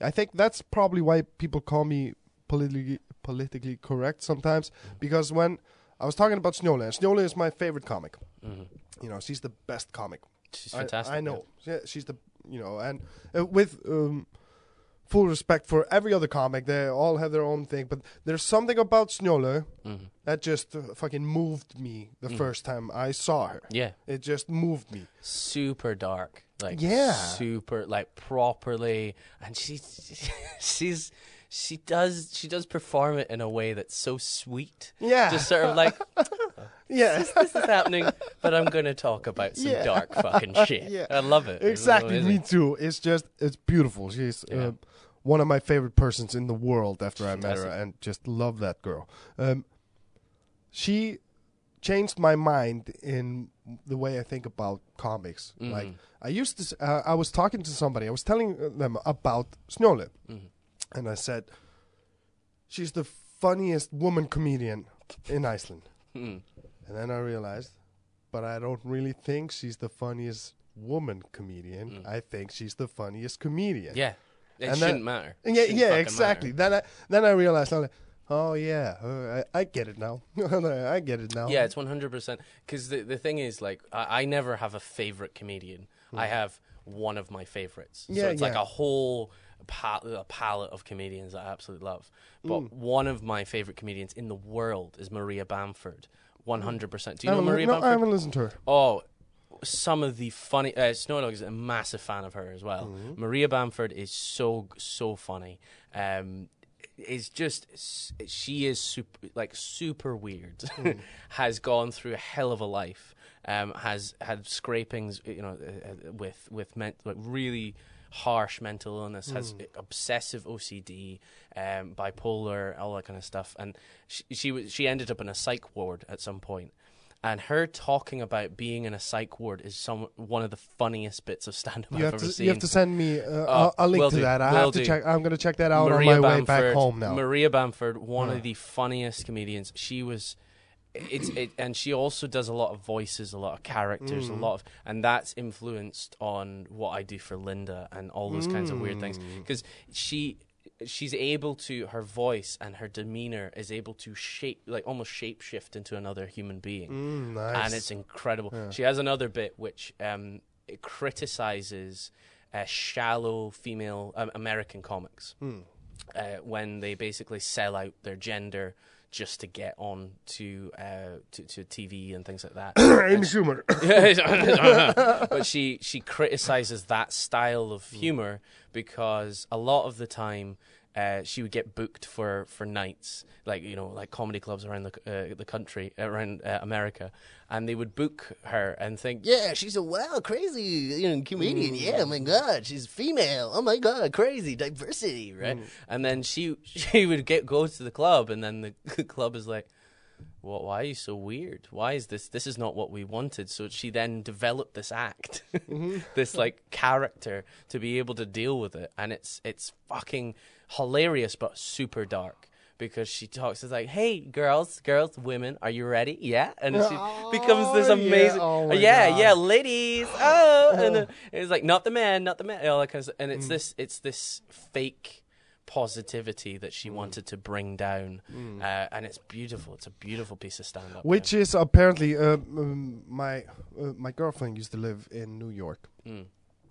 I think that's probably why people call me politically politically correct sometimes because when I was talking about and Snowler is my favorite comic. Mhm. You know, she's the best comic. She's I- fantastic. I, know. Yeah, she's the you know, and uh, with um, full respect for every other comic, they all have their own thing. But there's something about Yeah. Mhm. that just uh, fucking moved me the Mm. first time I saw her. yeah. It just moved me. super dark like Yeah. super like properly and she's she's she does she does perform it in a way that's so sweet Yeah. just sort of like yeah. this is happening but i'm gonna talk about some Yeah. dark fucking shit Yeah. i love it exactly. Me too. It's just it's beautiful. She's Yeah. uh, one of my favorite persons in the world after I met her, Fantastic. and just love that girl. Um, she changed my mind in the way I think about comics. Like Mhm. I used to, uh, I was talking to somebody. I was telling uh, them about Snowlip, Mhm. And I said, "She's the funniest woman comedian in Iceland." Mm. And then I realized, but I don't really think she's the funniest woman comedian. Mm. I think she's the funniest comedian. yeah it And shouldn't matter yeah, Shouldn't yeah, exactly. matter. Then I then I realized, I'm like, oh yeah, uh, I, I get it now. I get it now. Yeah, it's one hundred percent. Because the the thing is, like, I, I never have a favorite comedian. I have one of my favorites. Hmm. Yeah, so it's like a whole pa- a palette of comedians that I absolutely love. But Mm. one of my favorite comedians in the world is Maria Bamford. One hundred percent. Do you know Maria no, I Bamford? haven't listened to her. Oh, some of the funny. Uh, Snow is a massive fan of her as well. Mm-hmm. Maria Bamford is so so funny. Um, is just she is super like super weird. Mm. has gone through a hell of a life. Um, has had scrapings, you know, uh, uh, with with ment- like really harsh mental illness. Has Mm. obsessive OCD, um, bipolar, all that kind of stuff. And she she, was, she ended up in a psych ward at some point. and her talking about being in a psych ward is some one of the funniest bits of stand up You I've ever to, seen. you have to send me uh, Oh, a, a link to do, that. I will have to do. check. I'm going to check that out Maria on my way back home now. Maria Bamford, one Yeah. of the funniest comedians. She was. It's it, and she also does a lot of voices, a lot of characters, a Mm. lot of, and that's influenced on what I do for Linda and all those kinds of weird things. Mm. Because she, she's able to, her voice and her demeanor is able to shape, like almost shape shift into another human being Mm, nice. and it's incredible. Yeah. She has another bit which um, it criticizes uh, shallow female um, American comics Hmm. uh, when they basically sell out their gender just to get on to, uh, to to TV and things like that. Amy Schumer. but she she criticizes that style of humor because a lot of the time uh, she would get booked for, for nights, like you know, like comedy clubs around the uh, the country, around uh, America, and they would book her and think, yeah, she's a wild, crazy, you know, comedian. Yeah, oh my god, she's female. Oh my god, crazy diversity, right? And then she she would get go to the club, and then the, the club is like, well, why are you so weird? Why is this? This is not what we wanted. So she then developed this act, this like character to be able to deal with it, and it's it's fucking hilarious but super dark because she talks it's like, "Hey, girls, girls, women, are you ready? Yeah," and she becomes this Oh, yeah. amazing, Oh yeah, yeah, ladies, oh, and then it's like not the man, not the man, all that kind of stuff. and Mm. it's this, it's this fake positivity that Mm. she wanted to bring down, uh, and it's beautiful. It's a beautiful piece of stand up. Which is apparently uh, um, my uh, my girlfriend used to live in New York.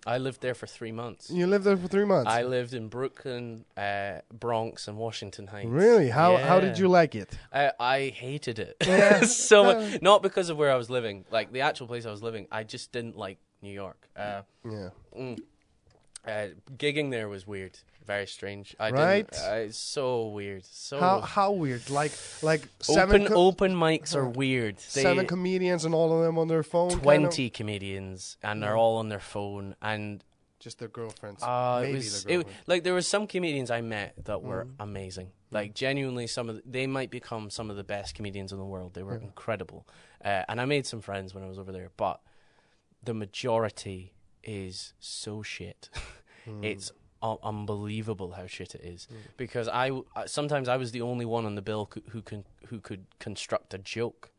I lived there for three months. You lived there for three months. I lived in Brooklyn, uh, Bronx, and Washington Heights. really? How how did you like it? I, I hated it Yeah. so much. Not because of where I was living, like the actual place I was living. I just didn't like New York. Uh, Yeah. mm, uh, gigging there was weird, very strange. I Right? Didn't, uh, it's so weird. So How how weird? Like like seven open open mics are weird. They, seven comedians and all of them on their phone. kind of? twenty comedians and they're all on their phone and Just their girlfriends. uh, Maybe it was it, like there were some comedians I met that were Mm-hmm. amazing. Like genuinely, some of the, they might become some of the best comedians in the world. They were incredible, uh, and I made some friends when I was over there. But the majority is so shit. Hmm. It's unbelievable how shit it is. Because I sometimes I was the only one on the bill who, who can who could construct a joke.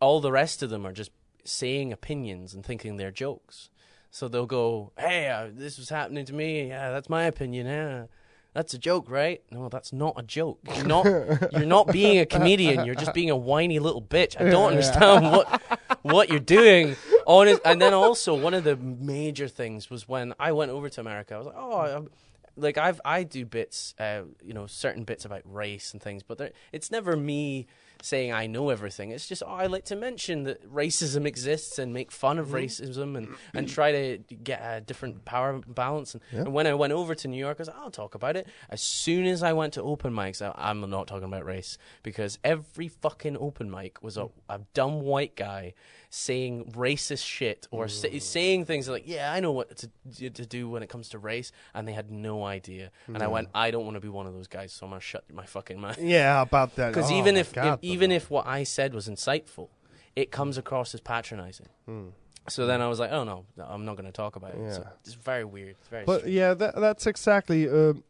All the rest of them are just saying opinions and thinking they're jokes. So they'll go, "Hey, uh, this was happening to me. Yeah, that's my opinion. Yeah, that's a joke, right? No, that's not a joke. You're not. you're not being a comedian. You're just being a whiny little bitch. I don't understand what what you're doing. Honest, and then also one of the major things was when I went over to America. I was like, oh, I'm, like I've I do bits, uh, you know, certain bits about race and things, but it's never me saying I know everything. It's just oh, I like to mention that racism exists and make fun of racism and, and try to get a different power balance. And, and when I went over to New York, I was like, I'll talk about it. As soon as I went to open mics, I, I'm not talking about race because every fucking open mic was a, a dumb white guy saying racist shit or sa- mm. saying things like, "Yeah, I know what to to do when it comes to race," and they had no idea. And I went, "I don't want to be one of those guys, so I'm gonna shut my fucking mouth." Yeah, about that. Because Oh even my if, God, if even if what I said was insightful, it comes across as patronizing. Hmm. So then hmm. I was like, "Oh no, no, I'm not going to talk about it." So Yeah. it's very weird. It's very But strange. yeah, that, that's exactly. Um,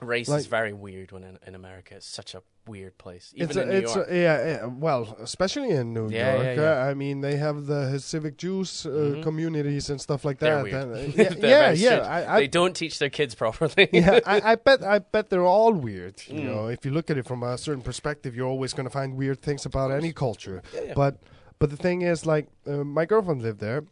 race like- is very weird when in, in America. It's such a weird place. Even it's in a, New it's York. a, yeah, yeah, well, especially in New Yeah, York. yeah, yeah. uh, I mean, they have the Hasidic Jews uh, Mhm. communities and stuff like that. and, uh, yeah, yeah, yeah. I, I, they don't teach their kids properly. yeah, I, I bet I bet they're all weird. You Mm. know, if you look at it from a certain perspective, you're always going to find weird things about any culture. But but the thing is, like, uh, my girlfriend lived there,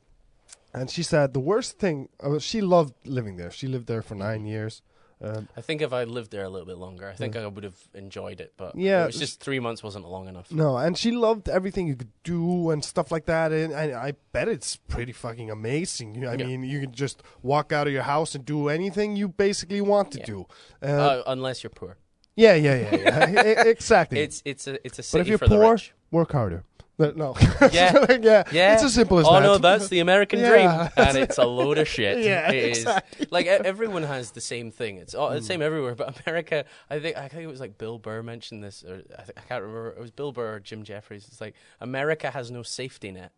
and she said the worst thing. Uh, she loved living there. She lived there for nine Mm-hmm. years. Um, I think if I lived there a little bit longer, I think I would have enjoyed it. But Yeah. it was just three months wasn't long enough. no, and she loved everything you could do and stuff like that. And I, I bet it's pretty fucking amazing. You- I Yeah. mean, you can just walk out of your house and do anything you basically want to Yeah. do. Uh, Uh, unless you're poor, yeah, yeah, yeah, yeah. Exactly. it's it's a it's a but if you're for the poor, work harder. No, no. Yeah. yeah, Yeah. It's as simple as oh that. no, that's the American Yeah. dream, and it's a load of shit. Yeah, It is. exactly. Like e- everyone has the same thing. It's all the Mm. same everywhere. But America, I think I think it was like Bill Burr mentioned this, or I, th- I can't remember. It was Bill Burr or Jim Jeffries. It's like America has no safety net.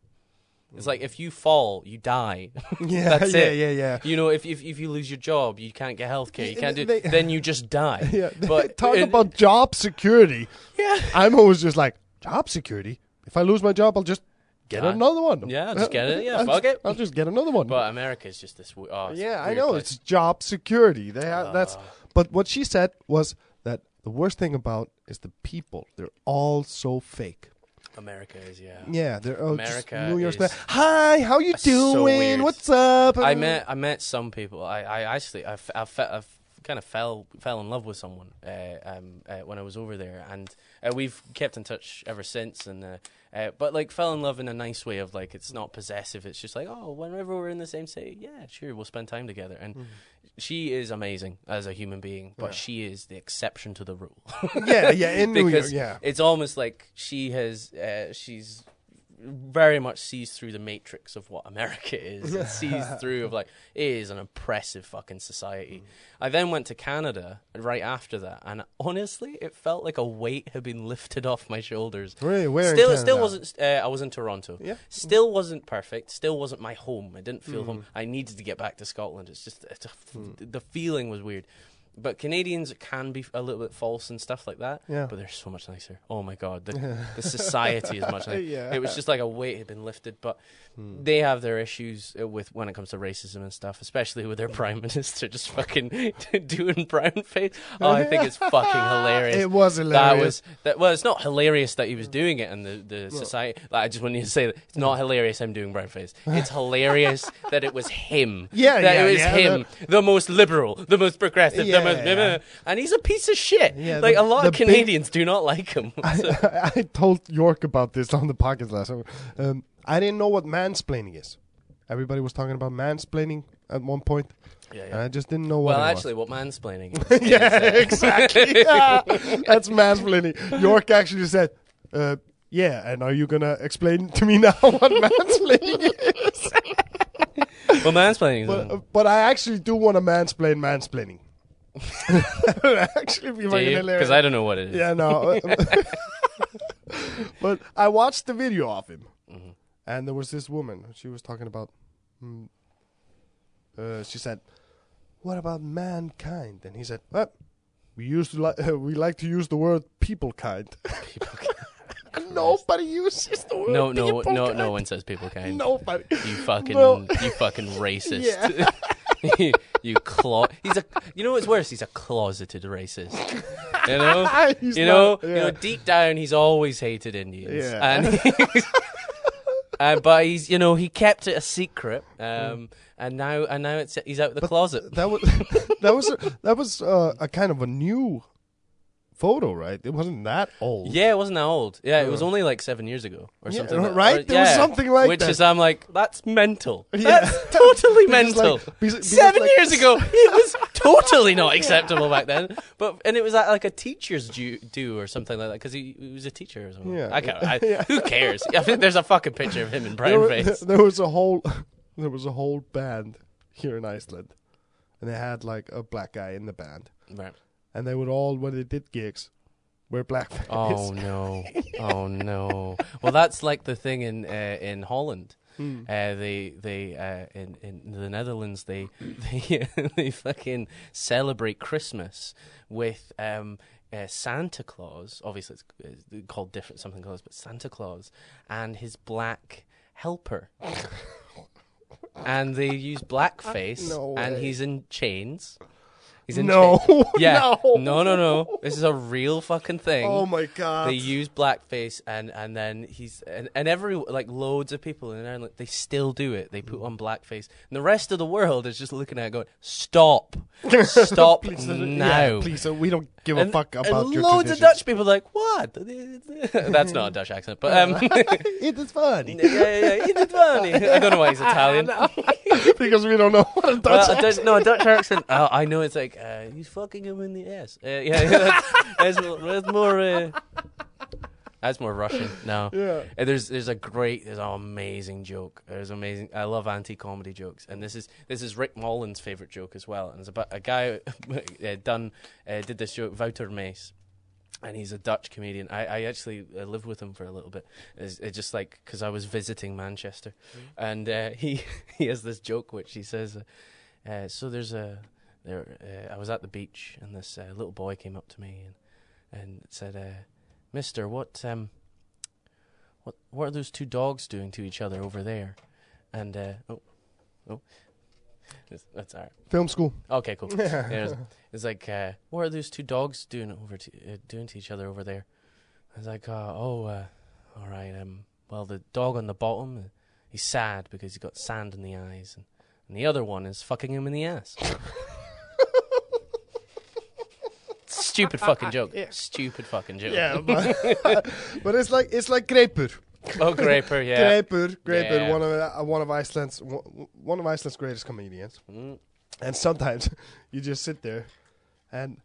It's like if you fall, you die. yeah, That's yeah, it. yeah, yeah. You know, if, if if you lose your job, you can't get health care. You can't do. they- then you just die. Yeah, But talk about job security. Yeah. I'm always just like job security. If I lose my job, I'll just get another one. Yeah, just get it. Yeah, I'll fuck just, it. I'll just get another one. But America is just this. w- Oh, yeah, I know place. it's job security. They have that's. Ah. But what she said was that the worst thing about is the people. They're all so fake. America is yeah. Yeah, they're oh, America New York. is- Hi, how you doing? weird. What's up? I met I met some people. I, I actually I, I, I kind of fell fell in love with someone uh, um, uh, when I was over there, and uh, we've kept in touch ever since. And uh, uh, but like fell in love in a nice way of like it's not possessive. It's just like oh, whenever we're in the same city, yeah, sure, we'll spend time together. And she is amazing as a human being, but Yeah. she is the exception to the rule. yeah, yeah, in New York. Yeah, it's almost like she has uh, she's very much sees through the matrix of what America is and sees through of like it is an oppressive fucking society. Mm. I then went to Canada right after that, and honestly, it felt like a weight had been lifted off my shoulders. Really? Where Still, it still wasn't. Uh, I was in Toronto. Yeah. Still wasn't perfect. Still wasn't my home. I didn't feel mm. home. I needed to get back to Scotland. It's just it's a, hmm. the feeling was weird. But Canadians can be a little bit false and stuff like that. Yeah. But they're so much nicer. Oh my god, the, the society is much nicer. Yeah. It was just like a weight had been lifted. But they have their issues uh, with when it comes to racism and stuff, especially with their prime minister just fucking doing brown face. Oh, I think it's fucking hilarious. It was hilarious. That was that. Well, it's not hilarious that he was doing it, and the the society. Like, I just want you to say that it's not hilarious him doing brown face. It's hilarious that it was him. Yeah, that yeah, it was yeah, him, the most liberal, the most progressive, Yeah, the most, yeah. and he's a piece of shit. Yeah, like the- a lot of the big- Canadians do not like him. So- I, I told York about this on the podcast last time. Um, I didn't know what mansplaining is. Everybody was talking about mansplaining at one point, yeah, and. I just didn't know what. Well, actually, what mansplaining is, yeah, exactly. Yeah. That's mansplaining. York actually said, uh, "Yeah, and are you gonna explain to me now what mansplaining is?" well, mansplaining. is, but, but I actually do want to mansplain mansplaining. actually, be fucking hilarious. Because I don't know what it is. Yeah, no. but I watched the video of him, Mm-hmm. and there was this woman. She was talking about. mm, uh, she said, what about mankind? And he said, well, we used to li- we like to use the word people kind. Nobody uses the word No, no, people no, kind. no one says people kind. Nobody. You fucking, No. you fucking racist. You, you clo- He's a. You know what's worse? He's a closeted racist. You know. He's you know. not- You yeah. know. Deep down, he's always hated Indians. Yeah. And. he's- Uh, but he's, you know, he kept it a secret, um, and now, and now it's he's out of the closet. That was that was a, that was uh, a kind of a new photo, right? It wasn't that old. Yeah, it wasn't that old. Yeah, it was uh. only like seven years ago or Yeah, something. like- right? There was something like which that. is, I'm like, that's mental. Yeah. That's totally Because, like, mental. because- because, Seven like- years ago, it was totally not acceptable back then. But and it was at like a teacher's due, due or something like that because he, he was a teacher or something. Yeah. I can't. I, Who cares? I think there's a fucking picture of him in there, brown wa- face. there was a whole there was a whole band here in Iceland, and they had like a black guy in the band, Right. And they would all when they did gigs wear blackface. Oh no! Oh no! Well, that's like the thing in uh, in Holland. Hmm. Uh, they they uh, in in the Netherlands they they they fucking celebrate Christmas with um, uh, Santa Claus. Obviously, it's, it's called different something Claus, but Santa Claus and his black helper. and they use blackface, No and he's in chains. He's in no. Yeah, no, no, no, no. This is a real fucking thing. Oh my god! they use blackface and and then he's and, and every like loads of people in Ireland they still do it. They put on blackface. And the rest of the world is just looking at it going stop. Stop Please, uh, now. yeah, please, uh, we don't give and, a fuck and your loads of. Dutch people are like what that's not a Dutch accent but um it is funny yeah yeah yeah it's funny I don't know why he's Italian because we don't know what a Dutch. well, a Dutch, no, a Dutch accent. Oh, I know it's like uh, he's fucking him in the ass. Uh, yeah, yeah, that's, that's, more- that's more. Uh, that's more Russian. No, Yeah. Uh, there's there's a great, there's an amazing joke. There's amazing. I love anti-comedy jokes, and this is this is Rick Mullen's favorite joke as well. And it's about a guy uh, done uh, did this joke, Wouter Mace. And he's a Dutch comedian. I, I actually uh, lived with him for a little bit. It's, it's just like because I was visiting Manchester, and uh, he he has this joke which he says, uh, uh, "So there's a there. Uh, I was at the beach, and this uh, little boy came up to me and and said, uh, Mister, what um what what are those two dogs doing to each other over there?" And uh, oh oh, that's, that's all right. Film school. Okay, cool. yeah, it's, it's like, uh, what are those two dogs doing over to, uh, doing to each other over there? I was like, uh, oh, uh, all right. Um, well, the dog on the bottom, uh, he's sad because he's got sand in the eyes, and, and the other one is fucking him in the ass. Stupid fucking joke. Stupid fucking joke. Yeah, but, but it's like it's like Greipur. Oh, Greipur, yeah. Greipur, Greipur, Yeah. one of uh, one of Iceland's one one of Iceland's greatest comedians. Mm. And sometimes you just sit there, and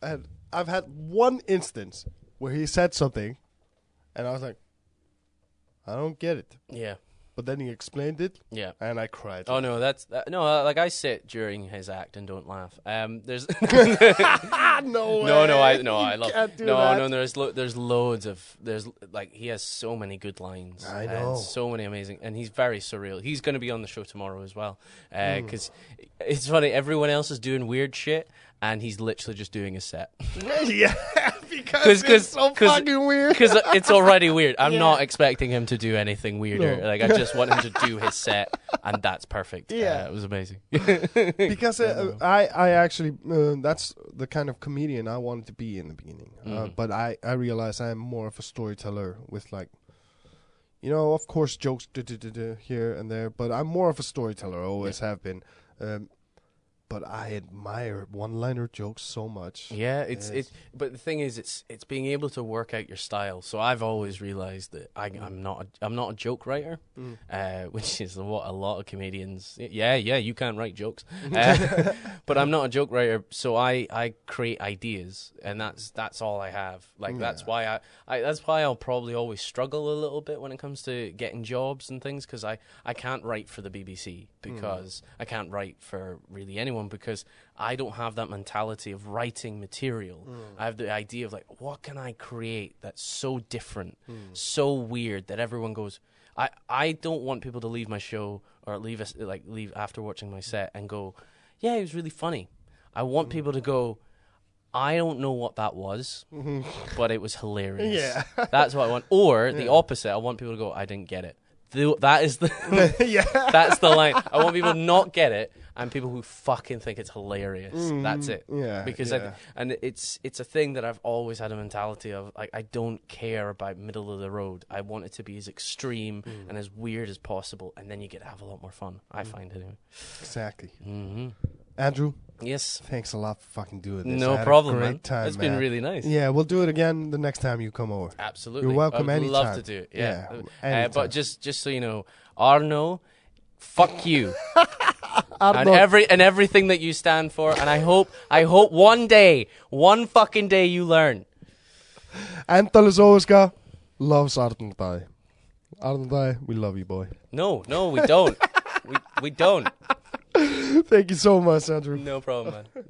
and I've had one instance where he said something, and I was like, I don't get it. Yeah, But then he explained it, yeah. and I cried. Oh no, that's that, no. Uh, like I sit during his act and don't laugh. Um, there's no, no, no, I no, I love can't do no, that. no. There's lo- there's loads of there's like he has so many good lines. I and know. so many amazing, and he's very surreal. He's going to be on the show tomorrow as well, Hmm. because it's funny. Everyone else is doing weird shit, and he's literally just doing a set yeah, because 'Cause- 'cause- it's so 'cause- fucking weird. because it's already weird. I'm Yeah. not expecting him to do anything weirder. No. Like I just want him to do his set, and that's perfect. Yeah. Uh, it was amazing. because uh, I, I actually, uh, that's the kind of comedian I wanted to be in the beginning. Uh, Mhm. but I, I realize I'm more of a storyteller with like, you know, of course jokes duh, duh, duh, duh, here and there, but I'm more of a storyteller. I Always have been. Um, but I admire one-liner jokes so much. Yeah, it's Yes. it. But the thing is, it's it's being able to work out your style. So I've always realized that I, I'm not a, I'm not a joke writer, Mm. uh, which is what a lot of comedians. Yeah, yeah, you can't write jokes, uh, but I'm not a joke writer. So I, I create ideas, and that's that's all I have. Like that's Yeah. why I, I that's why I'll probably always struggle a little bit when it comes to getting jobs and things because I I can't write for the BBC Hmm. because I can't write for really anyone because I don't have that mentality of writing material. Hmm. I have the idea of like, what can I create that's so different, hmm. so weird that everyone goes. I, I don't want people to leave my show or leave us like leave after watching my set and go, yeah, it was really funny. I want people to go, I don't know what that was, but it was hilarious. Yeah. That's what I want. Or the opposite, I want people to go, I didn't get it. The, that is the yeah. that's the line. I want people to not get it and people who fucking think it's hilarious. That's it. Mm, yeah, Because yeah. I, and it's it's a thing that I've always had a mentality of like I don't care about middle of the road. I want it to be as extreme Mm. and as weird as possible, and then you get to have a lot more fun. I find anyway. Exactly. hmm Andrew, Yes. thanks a lot for fucking doing this. No problem, great man. Time, it's been really nice. Yeah, we'll do it again the next time you come over. Absolutely. You're welcome I'd love to do it. Yeah. Yeah, Uh, but just just so you know, Arno, fuck you. And every and everything that you stand for and I hope I hope one day, one fucking day you learn. Endalus loves Arnaldæ. Arnaldæ, we love you, boy. No, no, we don't. we we don't. Thank you so much, Andrew. No problem, man.